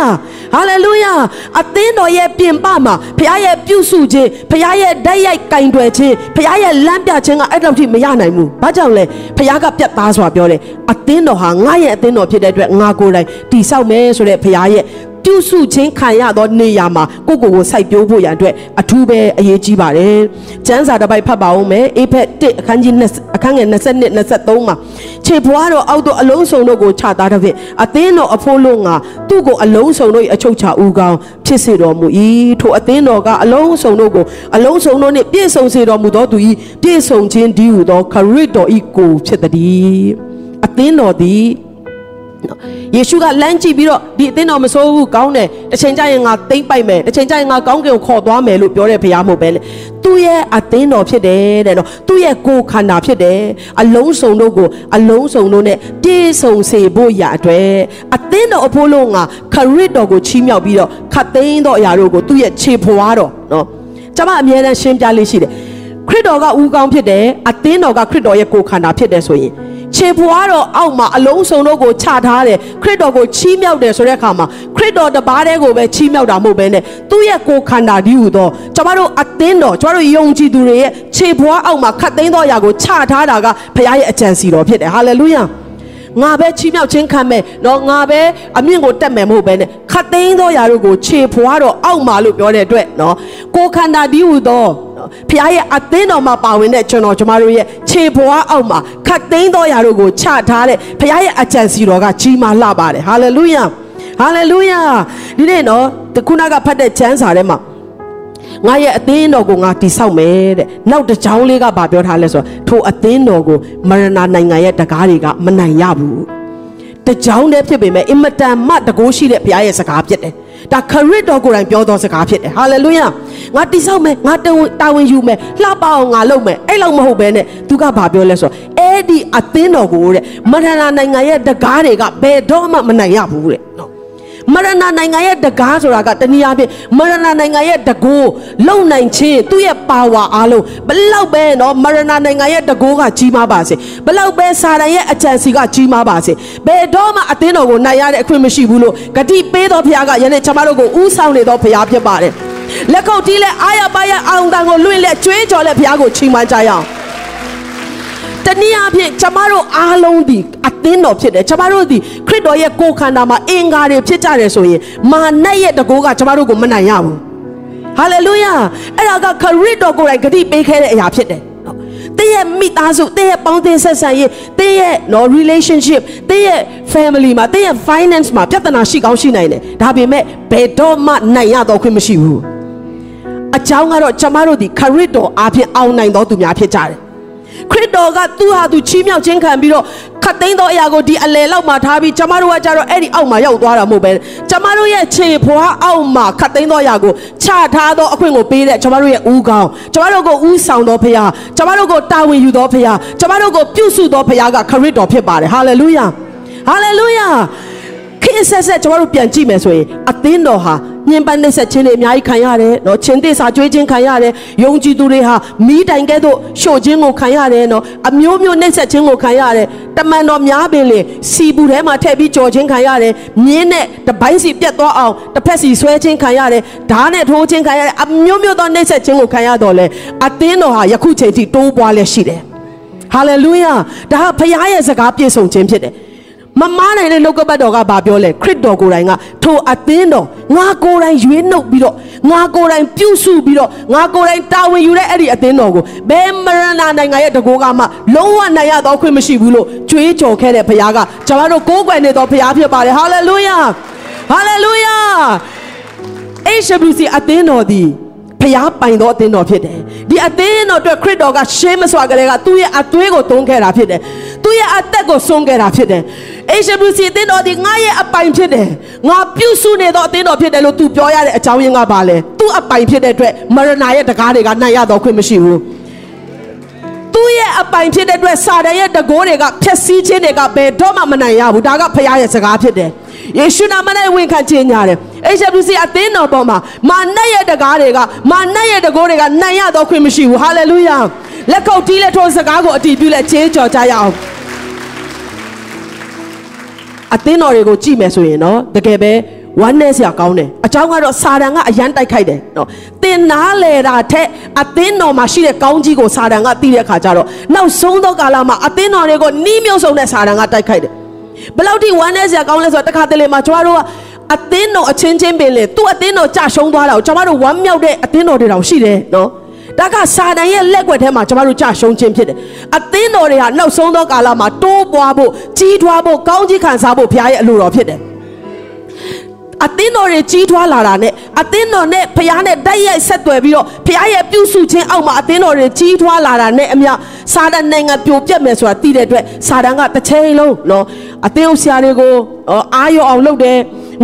ဟာလေလုယာအသင်းတော်ရဲ့ပြင်ပမှာဘုရားရဲ့ပြုစုခြင်းဘုရားရဲ့ဓာတ်ရိုက်ကင်တွယ်ခြင်းဘုရားရဲ့လမ်းပြခြင်းကအဲ့လောက်ထိမရနိုင်ဘူးဘာကြောင့်လဲဘုရားကပြတ်သားစွာပြောတယ်အသင်းတော်ဟာငါရဲ့အသင်းတော်ဖြစ်တဲ့အတွက်ငါကိုယ်တိုင်တိဆောက်မယ်ဆိုတဲ့ဘုရားရဲ့ ပြုစုခြင်းခံရသောနေရာမှာကိုယ့်ကိုယ်ကိုစိုက်ပျိုးဖို့ရန်အတွက်အထူးပဲအရေးကြီးပါတယ်။ကျမ်းစာတစ်ပိုက်ဖတ်ပါဦးမယ်။အေဖက်1အခန်းကြီး20အခန်းငယ်22 23မှာခြေဖွားတော်အောက်သို့အလုံးစုံတို့ကိုခြာသားတဲ့ဖြင့်အသင်းတော်အဖို့လုံးငါသူ့ကိုအလုံးစုံတို့၏အချုပ်ချဦးကောင်းဖြစ်စေတော်မူ၏ထိုအသင်းတော်ကအလုံးစုံတို့ကိုအလုံးစုံတို့နှင့်ပြည့်စုံစေတော်မူသောသူ၏ပြည့်စုံခြင်းဒီဟုသောခရစ်တော်၏ကိုဖြစ်သည်အသင်းတော်သည် နော်ယေရှုကလမ်းကြည့်ပြီးတော့ဒီအသင်းတော်မစိုးဘူးကောင်းတယ်တစ်ချိန်ကျရင်ငါသိမ့်ပိုက်မယ်တစ်ချိန်ကျရင်ငါကောင်းကင်ကိုခေါ်သွားမယ်လို့ပြောတဲ့ဘုရားမဟုတ်ပဲလေသူ့ရဲ့အသင်းတော်ဖြစ်တယ်တဲ့နော်သူ့ရဲ့ကိုယ်ခန္ဓာဖြစ်တယ်အလုံးစုံတို့ကိုအလုံးစုံတို့နဲ့ပြည့်စုံစေဖို့ရအတွက်အသင်းတော်အဖို့လုံးကခရစ်တော်ကိုချီးမြှောက်ပြီးတော့ခတ်သိမ်းသောအရာတို့ကိုသူ့ရဲ့ခြေဖွားတော်နော်ကျွန်မအမြဲတမ်းရှင်းပြလေးရှိတယ်ခရစ်တော်ကဦးကောင်းဖြစ်တယ်အသင်းတော်ကခရစ်တော်ရဲ့ကိုယ်ခန္ဓာဖြစ်တယ်ဆိုရင် ခြေဖွားတော်အောက်မှာအလုံးစုံတို့ကိုချထားတယ်ခရစ်တော်ကိုချီးမြှောက်တယ်ဆိုတဲ့အခါမှာခရစ်တော်တပါးတည်းကိုပဲချီးမြှောက်တာမဟုတ်ဘဲနဲ့သူ့ရဲ့ကိုယ်ခန္ဓာဒီဟူသောကျွန်တော်တို့အသင်းတော်ကျွန်တော်တို့ယုံကြည်သူတွေရဲ့ခြေဖွားအောက်မှာခတ်သိမ်းသောအရာကိုချထားတာကဘုရားရဲ့အကြံစီတော်ဖြစ်တယ်ဟာလေလုယာ ငါပဲချီးမြှောက်ခြင်းခံမယ်တော့ငါပဲအမြင့်ကိုတက်မယ်မဟုတ်ပဲနဲ့ခတ်သိမ်းသောຢာတို့ကိုခြေဖွားတော့အောက်မှာလို့ပြောတဲ့အတွက်နော်ကိုခန္ဓာဒီဟူသောဖခင်ရဲ့အသင်းတော်မှာပါဝင်တဲ့ကျွန်တော်ကျမတို့ရဲ့ခြေဖွားအောက်မှာခတ်သိမ်းသောຢာတို့ကိုချထားတဲ့ဖခင်ရဲ့အကြံစီတော်ကကြီးမားလှပါတယ်ဟာလေလုယာဟာလေလုယာဒီနေ့နော်ခုနကဖတ်တဲ့ကျမ်းစာထဲမှာ ငါရဲ့အသင်းတော်ကိုငါတိဆောက်မယ်တဲ့နောက်တစ်ကြောင်းလေးကဗာပြောထားလဲဆိုတော့ထိုအသင်းတော်ကိုမရဏနိုင်ငံရဲ့တကားတွေကမနိုင်ရဘူးတကြောင်းတည်းဖြစ်ပေမဲ့အင်မတန်မှတကိုးရှိတဲ့ဘုရားရဲ့စကားဖြစ်တယ်ဒါခရစ်တော်ကိုယ်တိုင်ပြောသောစကားဖြစ်တယ်ဟာလေလုယာငါတိဆောက်မယ်ငါတာဝန်တာဝန်ယူမယ်လှပအောင်ငါလုပ်မယ်အဲ့လောက်မဟုတ်ဘဲနဲ့သူကဘာပြောလဲဆိုတော့အဲ့ဒီအသင်းတော်ကိုတဲ့မရဏနိုင်ငံရဲ့တကားတွေကဘယ်တော့မှမနိုင်ရဘူးတဲ့နော် မရဏနိုင်ငံရဲ့တကားဆိုတာကတနည်းအားဖြင့်မရဏနိုင်ငံရဲ့တကိုးလုံနိုင်ခြင်းသူ့ရဲ့ပါဝါအားလုံးဘလောက်ပဲနော်မရဏနိုင်ငံရဲ့တကိုးကကြီးမားပါစေဘလောက်ပဲစာတန်ရဲ့အကြံစီကကြီးမားပါစေဘယ်တော့မှအသင်းတော်ကိုနိုင်ရတဲ့အခွင့်မရှိဘူးလို့ဂတိပေးတော်ဖခင်ကယနေ့ကျွန်မတို့ကိုဥဆောင်နေတော်ဖခင်ဖြစ်ပါတယ်လက်ကုပ်တီးလက်အာရပါရအောင်တန်ကိုလွင့်လက်ကျွေးကြော်လက်ဖခင်ကိုချီးမွမ်းကြရအောင် တနည်းအားဖြင့်ကျမတို့အားလုံးဒီအသင်းတော်ဖြစ်တယ်ကျမတို့ဒီခရစ်တော်ရဲ့ကိုယ်ခန္ဓာမှာအင်္ဂါတွေဖြစ်ကြတယ်ဆိုရင်မာနရဲ့တကိုးကကျမတို့ကိုမနိုင်ရဘူးဟာလေလုယာအဲ့ဒါကခရစ်တော်ကိုယ်တိုင်ဂတိပေးခဲ့တဲ့အရာဖြစ်တယ်တဲ့ရဲ့မိသားစုတဲ့ရဲ့ပေါင်းသင်းဆက်ဆံရေးတဲ့ရဲ့နော် relationship တဲ့ရဲ့ family မှာတဲ့ရဲ့ finance မှာပြဿနာရှိကောင်းရှိနိုင်တယ်ဒါပေမဲ့ဘယ်တော့မှနိုင်ရတော့ခွင့်မရှိဘူးအကြောင်းကတော့ကျမတို့ဒီခရစ်တော်အားဖြင့်အောင်နိုင်တော်သူများဖြစ်ကြတယ်ခရစ် တော်ကသူ့ဟာသူချီးမြှောက်ခြင်းခံပြီးတော့ခတ်သိမ်းသောအရာကိုဒီအလယ်လောက်မှာထားပြီးကျမတို့ကကြတော့အဲ့ဒီအောက်မှာရောက်သွားတာမဟုတ်ပဲကျမတို့ရဲ့ခြေဖွားအောက်မှာခတ်သိမ်းသောအရာကိုချထားသောအခွင့်ကိုပေးတဲ့ကျမတို့ရဲ့ဦးခေါင်းကျမတို့ကိုဦးဆောင်သောဖခင်ကျမတို့ကိုတာဝန်ယူသောဖခင်ကျမတို့ကိုပြုစုသောဖခင်ကခရစ်တော်ဖြစ်ပါတယ်ဟာလေလုယာဟာလေလုယာခင်းဆက်ဆက်ကျမတို့ပြန်ကြည့်မယ်ဆိုရင်အသင်းတော်ဟာ ညင်ပန်းနှိပ်ဆက်ခြင်းတွေအများကြီးခံရတယ်နော်ချင်းသစ္စာကြွေးခြင်းခံရတယ်ယုံကြည်သူတွေဟာမီးတိုင်ကဲ့သို့ရှို့ခြင်းကိုခံရတယ်နော်အမျိုးမျိုးနှိပ်ဆက်ခြင်းကိုခံရတယ်တမန်တော်များပင်လေစီပူထဲမှာထည့်ပြီးကြော်ခြင်းခံရတယ်မြင်းနဲ့တပိုင်းစီပြတ်သွားအောင်တစ်ဖက်စီဆွဲခြင်းခံရတယ်ဓာတ်နဲ့ထိုးခြင်းခံရတယ်အမျိုးမျိုးသောနှိပ်ဆက်ခြင်းကိုခံရတော့လေအသင်းတော်ဟာယခုချိန်ထိတိုးပွားလက်ရှိတယ်ဟာလေလုယာဒါဟာဖခင်ရဲ့စကားပြည့်စုံခြင်းဖြစ်တယ် မမားနိုင်တဲ့လောကပတ်တော်ကဘာပြောလဲခရစ်တော်ကိုယ်တိုင်ကထိုအသင်းတော်ငါကိုယ်တိုင်ရွေးနှုတ်ပြီးတော့ငါကိုယ်တိုင်ပြုစုပြီးတော့ငါကိုယ်တိုင်တာဝန်ယူတဲ့အဲ့ဒီအသင်းတော်ကိုဘယ်မရဏနိုင်ငံရဲ့တကောကမှလုံးဝနိုင်ရတော့ခွင့်မရှိဘူးလို့ကြွေးကြော်ခဲ့တဲ့ဘုရားကကျွန်တော်တို့ကိုးကွယ်နေတော်ဘုရားဖြစ်ပါတယ်ဟာလေလုယာဟာလေလုယာ HWC အသင်းတော်သည်ဖျားပိုင်သောအသင်းတော်ဖြစ်တယ်ဒီအသင်းတော်အတွက်ခရစ်တော်ကရှေးမစွာကလေးကသူ့ရဲ့အသွေးကိုသုံးခဲ့တာဖြစ်တယ် သူ့ရဲ့အသက်ကိုဆုံးခဲ့တာဖြစ်တယ် HWC အသင်းတော်ဒီငါရဲ့အပိုင်ဖြစ်တယ်ငါပြုစုနေသောအသင်းတော်ဖြစ်တယ်လို့သူပြောရတဲ့အကြောင်းရင်းကပါလဲသူ့အပိုင်ဖြစ်တဲ့အတွက်မရဏရဲ့တကားတွေကနိုင်ရတော့ခွင့်မရှိဘူးသူ့ရဲ့အပိုင်ဖြစ်တဲ့အတွက်စာတန်ရဲ့တကိုးတွေကဖြက်စီးခြင်းတွေကဘယ်တော့မှမနိုင်ရဘူးဒါကဖခင်ရဲ့စကားဖြစ်တယ်ယေရှုနာမနဲ့ဝန်ခံခြင်းညာတယ် HWC အသင်းတော်ပေါ်မှာမာနတ်ရဲ့တကားတွေကမာနတ်ရဲ့တကိုးတွေကနိုင်ရတော့ခွင့်မရှိဘူးဟာလေလုယာလက်ကုပ်တီးလက်ထိုးစကားကိုအတီးပြုလက်ချေးကြော်ကြရအောင် အသင်းတော်တွေကိုကြည့်မယ်ဆိုရင်နော်တကယ်ပဲဝမ်းနဲ့စရာကောင်းတယ်အကြောင်းကတော့စာတန်ကအရန်တိုက်ခိုက်တယ်နော်တင်နာလေတာထက်အသင်းတော်မှာရှိတဲ့ကောင်းကြီးကိုစာတန်ကသိတဲ့အခါကျတော့နောက်ဆုံးသောကာလမှာအသင်းတော်တွေကိုနှီးမြုပ်ဆုံးတဲ့စာတန်ကတိုက်ခိုက်တယ်ဘယ်လောက်ထိဝမ်းနဲ့စရာကောင်းလဲဆိုတော့တခါတလေမှာကျမတို့ကအသင်းတော်အချင်းချင်းပင်လေသူ့အသင်းတော်ကြာရှုံးသွားတာကိုကျမတို့ဝမ်းမြောက်တဲ့အသင်းတော်တွေတောင်ရှိတယ်နော် ဒါကစာတန်ရဲ့လက်ွက်ထဲမှာကျမတို့ကြာရှုံးခြင်းဖြစ်တယ်အသင်းတော်တွေဟာနောက်ဆုံးသောကာလမှာတိုးပွားဖို့ကြီးထွားဖို့ကောင်းကြီးခံစားဖို့ဘုရားရဲ့အလိုတော်ဖြစ်တယ်အသင်းတော်တွေကြီးထွားလာတာနဲ့အသင်းတော်နဲ့ဖခင်နဲ့တိုက်ရိုက်ဆက်သွယ်ပြီးတော့ဖခင်ရဲ့ပြုစုခြင်းအောက်မှာအသင်းတော်တွေကြီးထွားလာတာနဲ့အမျှစာတန်နိုင်ငံပြိုပြက်မယ်ဆိုတာသိတဲ့အတွက်စာတန်ကတစ်ချိန်လုံးနော်အသင်းဥဆရာတွေကိုအာရုံအောင်လုပ်တယ်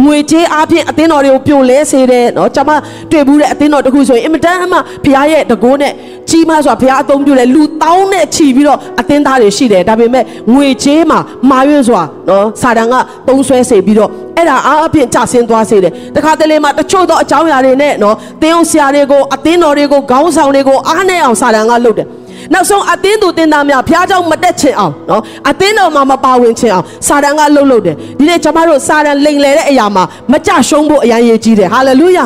ငွေကြေးအားဖြင့်အသင်းတော်တွေကိုပြိုလဲစေတယ်နော်ကျွန်မတွေ့ဘူးတဲ့အသင်းတော်တစ်ခုဆိုရင်အင်မတန်မှဘုရားရဲ့တကိုးနဲ့ကြီးမားစွာဘုရားအသုံးပြုတယ်လူတောင်းနဲ့ချီပြီးတော့အသင်းသားတွေရှိတယ်ဒါပေမဲ့ငွေကြေးမှာမာရွံ့စွာနော်စာတန်ကသုံးဆွဲစေပြီးတော့အဲ့ဒါအားအဖြင့်ကြဆင်းသွားစေတယ်တခါတလေမှာတချို့သောအကြောင်းအရာတွေနဲ့နော်သင်းအောင်ဆရာတွေကိုအသင်းတော်တွေကိုခေါင်းဆောင်တွေကိုအားနဲ့အောင်စာတန်ကလုပ်တယ် နောက်ဆုံးအသင်းသူတင်သားများဘုရားကြောင့်မတက်ချင်အောင်နော်အသင်းတော်မှာမပါဝင်ချင်အောင်စာတန်ကလှုပ်လှုပ်တယ်ဒီနေ့ကျွန်မတို့စာတန်လိန်လေတဲ့အရာမှာမကြရှုံးဖို့အရန်ရည်ကြီးတယ်ဟာလေလုယာ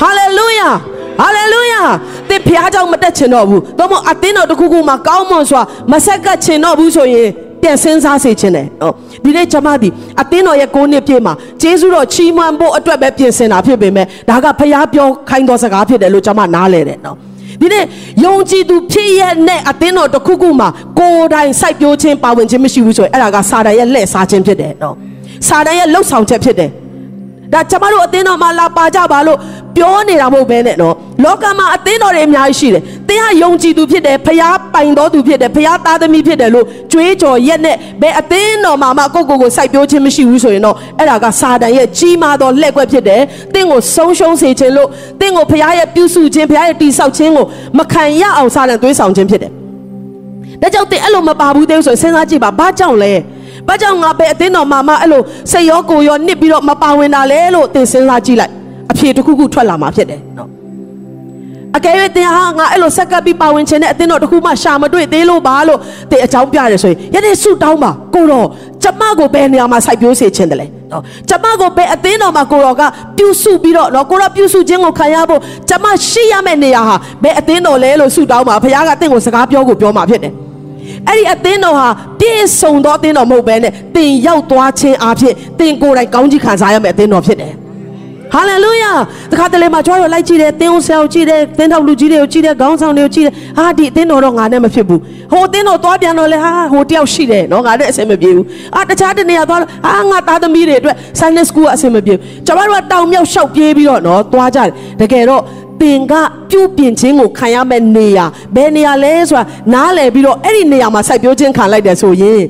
ဟာလေလုယာဟာလေလုယာသင်ဘုရားကြောင့်မတက်ချင်တော့ဘူးသို့မဟုတ်အသင်းတော်တစ်ခုခုမှာကောင်းမွန်စွာမဆက်ကပ်ချင်တော့ဘူးဆိုရင်ပြန်စဉ်းစားစေခြင်းတယ်နော်ဒီနေ့ကျွန်မဒီအသင်းတော်ရဲ့၉နှစ်ပြည့်မှာကျေးဇူးတော်ချီးမွမ်းဖို့အတွက်ပဲပြင်ဆင်တာဖြစ်ပေမဲ့ဒါကဘုရားပြောခိုင်းတော်စကားဖြစ်တယ်လို့ကျွန်မနားလည်တယ်နော် ဒီနေ့ယုံကြည်သူဖြစ်ရဲ့နဲ့အသင်းတော်တစ်ခုခုမှာကိုယ်တိုင်စိုက်ပျိုးခြင်းပါဝင်ခြင်းမရှိဘူးဆိုရင်အဲ့ဒါကစာတန်ရဲ့လက်စားခြင်းဖြစ်တယ်နော်စာတန်ရဲ့လှုပ်ဆောင်ချက်ဖြစ်တယ် ဒါကျမတို့အသင်းတော်မှာလာပါကြပါလို့ပြောနေတာမဟုတ်ဘဲနဲ့နော်လောကမှာအသင်းတော်တွေအများကြီးရှိတယ်သင်ဟာယုံကြည်သူဖြစ်တယ်ဖျားပိုင်တော်သူဖြစ်တယ်ဖျားသားသမီးဖြစ်တယ်လို့ကြွေးကြော်ရက်နဲ့ဘယ်အသင်းတော်မှာမှကိုယ့်ကိုယ်ကိုစိုက်ပျိုးခြင်းမရှိဘူးဆိုရင်တော့အဲ့ဒါကစာတန်ရဲ့ကြီးမားသောလက်ွက်ဖြစ်တယ်သင်ကိုဆုံးရှုံးစေခြင်းလို့သင်ကိုဖျားရဲ့ပြုစုခြင်းဖျားရဲ့တိဆောက်ခြင်းကိုမခံရအောင်စာတန်သွေးဆောင်ခြင်းဖြစ်တယ်ဒါကြောင့်သင်အဲ့လိုမပါဘူးသေးဘူးဆိုရင်စဉ်းစားကြည့်ပါဘာကြောင့်လဲ ဘာကြောင့်ငါပဲအသင်းတော်မှာမှအဲ့လိုစိတ်ရောကိုယ်ရောနစ်ပြီးတော့မပါဝင်တာလဲလို့သင်စဉ်းစားကြည့်လိုက်အဖြေတစ်ခုခုထွက်လာမှာဖြစ်တယ်နော်အကယ်၍တင်ဟာငါအဲ့လိုဆက်ကပ်ပြီးပါဝင်ခြင်းနဲ့အသင်းတော်တစ်ခုမှရှာမတွေ့သေးလို့ပါလို့တင်အကြောင်းပြတယ်ဆိုရင်ယနေ့ဆုတောင်းပါကိုတော့ကျမကိုဘယ်နေရာမှာစိုက်ပျိုးစေခြင်းတလဲနော်ကျမကိုဘယ်အသင်းတော်မှာကိုတော်ကပြုစုပြီးတော့နော်ကိုတော့ပြုစုခြင်းကိုခံရဖို့ကျမရှိရမယ့်နေရာဟာဘယ်အသင်းတော်လဲလို့ဆုတောင်းပါဘုရားကတင့်ကိုစကားပြောကိုပြောမှာဖြစ်တယ် အဲ့ဒီအသင်းတော်ဟာပြည့်စုံသောအသင်းတော်မဟုတ်ဘဲနဲ့တင်ရောက်သွားခြင်းအဖြစ်တင်ကိုယ်တိုင်ကောင်းကြီးခံစားရမယ့်အသင်းတော်ဖြစ်တယ်ဟာလေလုယာတခါတလေမှာကျွန်တော်လိုက်ကြည့်တယ်သင်းဦးဆရာကိုကြည့်တယ်သင်းထောက်လူကြီးတွေကိုကြည့်တယ်ခေါင်းဆောင်တွေကိုကြည့်တယ်ဟာဒီအသင်းတော်တော့ငါနဲ့မဖြစ်ဘူးဟိုအသင်းတော်သွားပြန်တော့လေဟာဟိုတယောက်ရှိတယ်နော်ငါနဲ့အဆင်မပြေဘူးအာတခြားတနေရာသွားတော့ဟာငါသားသမီးတွေအတွက် Sunday School အဆင်မပြေဘူးကျွန်တော်တို့ကတောင်မြောက်လျှောက်ပြေးပြီးတော့နော်သွားကြတယ်တကယ်တော့ သင်ကပြုပြင်ခြင်းကိုခံရမယ့်နေရာဘယ်နေရာလဲဆိုတာနားလည်ပြီးတော့အဲ့ဒီနေရာမှာစိုက်ပျိုးခြင်းခံလိုက်တယ်ဆိုရင်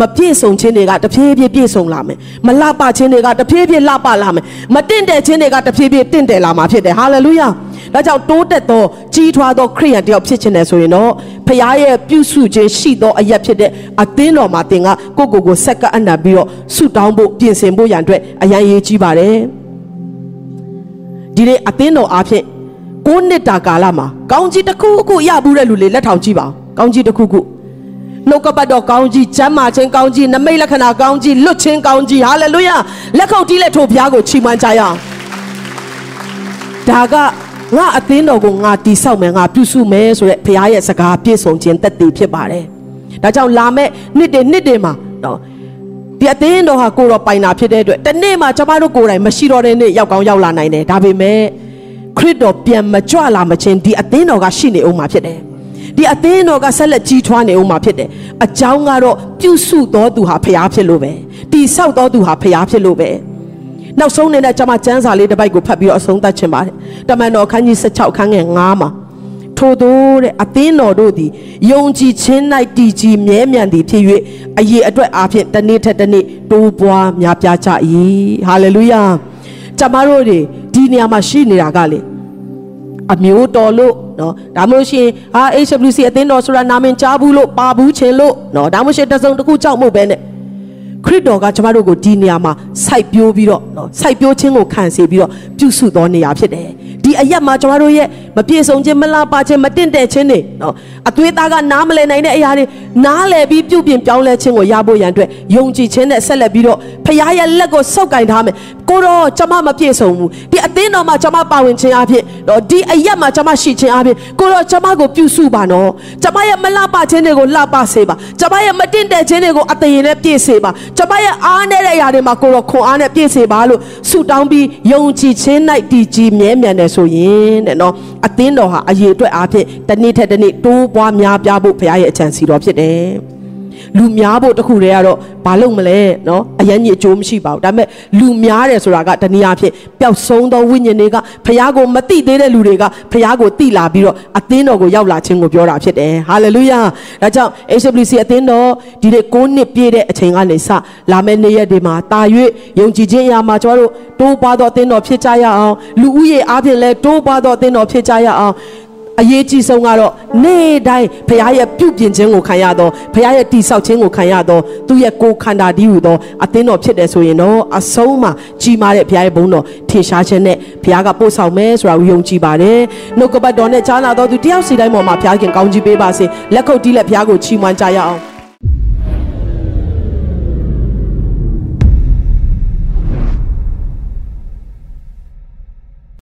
မပြည့်စုံခြင်းတွေကတဖြည်းဖြည်းပြည့်စုံလာမယ်မလှပခြင်းတွေကတဖြည်းဖြည်းလှပလာမယ်မတင့်တယ်ခြင်းတွေကတဖြည်းဖြည်းတင့်တယ်လာမှာဖြစ်တယ်ဟာလေလုယာဒါကြောင့်တိုးတက်သောကြီးထွားသောခရိယန်တယောက်ဖြစ်ခြင်းနဲ့ဆိုရင်တော့ဖခင်ရဲ့ပြုစုခြင်းရှိသောအရက်ဖြစ်တဲ့အသင်းတော်မှာသင်ကကိုယ့်ကိုယ်ကိုဆက်ကပ်အနံ့ပြီးတော့ဆုတောင်းဖို့ပြင်ဆင်ဖို့ရန်အတွက်အရန်ရေးကြီးပါတယ်ဒီနေ့အသင်းတော်အားဖြင့် ကိုးနှစ်တာကာလမှာကောင်းကြီးတစ်ခုခုရဘူးတဲ့လူတွေလက်ထောင်ကြည့်ပါကောင်းကြီးတစ်ခုခုနှုတ်ကပတ်တော်ကောင်းကြီးကျမ်းမာခြင်းကောင်းကြီးနမိတ်လက္ခဏာကောင်းကြီးလွတ်ခြင်းကောင်းကြီးဟာလေလုယာလက်ခုပ်တီးလက်ထိုးဘုရားကိုချီးမွမ်းကြရအောင်ဒါကငါအသင်းတော်ကိုငါတီဆောက်မယ်ငါပြုစုမယ်ဆိုတဲ့ဘုရားရဲ့စကားပြည့်စုံခြင်းတက်တည်ဖြစ်ပါတယ်ဒါကြောင့်လာမဲ့နှစ်တွေနှစ်တွေမှာနော်ဒီအသင်းတော်ဟာကိုတော်ပိုင်တာဖြစ်တဲ့အတွက်တနေ့မှာကျမတို့ကိုယ်တိုင်မရှိတော့တဲ့နေ့ရောက်ကောင်းရောက်လာနိုင်တယ်ဒါပေမဲ့ ခရစ်တော်ပြန်မကြွလာမချင်းဒီအသင်းတော်ကရှိနေအောင်မှာဖြစ်တယ်ဒီအသင်းတော်ကဆက်လက်ကြီးထွားနေအောင်မှာဖြစ်တယ်အကြောင်းကတော့ပြုစုတော်သူဟာဖျားဖြစ်လို့ပဲတိဆောက်တော်သူဟာဖျားဖြစ်လို့ပဲနောက်ဆုံးနေတဲ့ကျွန်မကျမ်းစာလေးတစ်ပိုက်ကိုဖတ်ပြီးတော့အဆုံးသတ်ချင်ပါတယ်တမန်တော်ခန်းကြီး16ခန်းငယ်9မှာထို့သောတဲ့အသင်းတော်တို့သည်ယုံကြည်ခြင်း၌တည်ကြည်မြဲမြံသည်ဖြစ်၍အရေးအတွက်အားဖြင့်တစ်နေ့ထက်တစ်နေ့တိုးပွားများပြားကြ၏ဟာလေလုယာကျွန်မတို့တွေဒီနေရာမှာရှိနေတာကလေ အမျိုးတော်လို့နော်ဒါမှမဟုတ်ရှင်ဟာ HWC အသင်းတော်ဆိုတာနာမည်ကြားဘူးလို့ပါဘူးချင်လို့နော်ဒါမှမဟုတ်ရှင်တစုံတစ်ခုကြောက်မှုပဲနဲ့ခရစ်တော်ကကျမတို့ကိုဒီနေရာမှာစိုက်ပျိုးပြီးတော့နော်စိုက်ပျိုးခြင်းကိုခံစေပြီးတော့ပြုစုတော်နေရာဖြစ်တယ်ဒီအရက်မှာကျမတို့ရဲ့မပြေဆုံးခြင်းမလားပါခြင်းမတင့်တဲ့ခြင်းတွေနော်အသွေးသားကနားမလည်နိုင်တဲ့အရာတွေနားလည်ပြီးပြုပြင်ပြောင်းလဲခြင်းကိုရဖို့ရန်အတွက်ယုံကြည်ခြင်းနဲ့ဆက်လက်ပြီးတော့ဖခင်ရဲ့လက်ကိုဆုပ်ကင်ထားမယ်ကိုတော့ကျွန်မမပြေဆုံးဘူးဒီအသင်းတော်မှာကျွန်မပါဝင်ခြင်းအဖြစ်တော့ဒီအရက်မှာကျွန်မရှိခြင်းအဖြစ်ကိုတော့ကျွန်မကိုပြုစုပါနော်ကျွန်မရဲ့မလှပခြင်းတွေကိုလှပစေပါကျွန်မရဲ့မတင့်တဲ့ခြင်းတွေကိုအသရင်နဲ့ပြည့်စေပါကျွန်မရဲ့အားနည်းတဲ့အရာတွေမှာကိုတော့ခွန်အားနဲ့ပြည့်စေပါလို့ဆုတောင်းပြီးယုံကြည်ခြင်း၌တည်ကြည်မြဲမြံတယ်ဆိုရင်တဲ့နော်အသင်းတော်ဟာအရေးအတွက်အားဖြင့်တစ်နေ့ထက်တစ်နေ့တိုးပွားများပြားဖို့ဘုရားရဲ့အကြံစီတော်ဖြစ်တယ် လူများဖို့တခုတည်းကတော့ဘာလို့မလဲနော်အရင်ကြီးအကျိုးမရှိပါဘူးဒါပေမဲ့လူများတယ်ဆိုတာကတနည်းအားဖြင့်ပျောက်ဆုံးသောဝိညာဉ်တွေကဖခင်ကိုမသိသေးတဲ့လူတွေကဖခင်ကိုသိလာပြီးတော့အသင်းတော်ကိုရောက်လာခြင်းကိုပြောတာဖြစ်တယ်ဟာလေလုယာဒါကြောင့် HWC အသင်းတော်ဒီနေ့9နှစ်ပြည့်တဲ့အချိန်ကနေစလာမယ့်နေ့ရက်တွေမှာတာ၍ယုံကြည်ခြင်းအရာမှာကျွန်တော်တို့တိုးပွားသောအသင်းတော်ဖြစ်ကြရအောင်လူဦးရေအားဖြင့်လည်းတိုးပွားသောအသင်းတော်ဖြစ်ကြရအောင် အရေးကြီးဆုံးကတော့နေ့တိုင်းဖခင်ရဲ့ပြုပြင်ခြင်းကိုခံရတော့ဖခင်ရဲ့တိဆောက်ခြင်းကိုခံရတော့သူ့ရဲ့ကိုယ်ခန္ဓာဒီဟုသောအသင်းတော်ဖြစ်တယ်ဆိုရင်တော့အဆုံးမှာကြီးမားတဲ့ဖခင်ရဲ့ဘုန်းတော်ထေရှားခြင်းနဲ့ဖခင်ကပို့ဆောင်မယ်ဆိုတာကိုယုံကြည်ပါတယ်နှုတ်ကပတ်တော်နဲ့ကြားနာတော်သူတယောက်စီတိုင်းပေါ်မှာဖခင်ကောင်းကြီးပေးပါစေလက်ခုပ်တီးလက်ဖခင်ကိုချီးမွမ်းကြရအောင်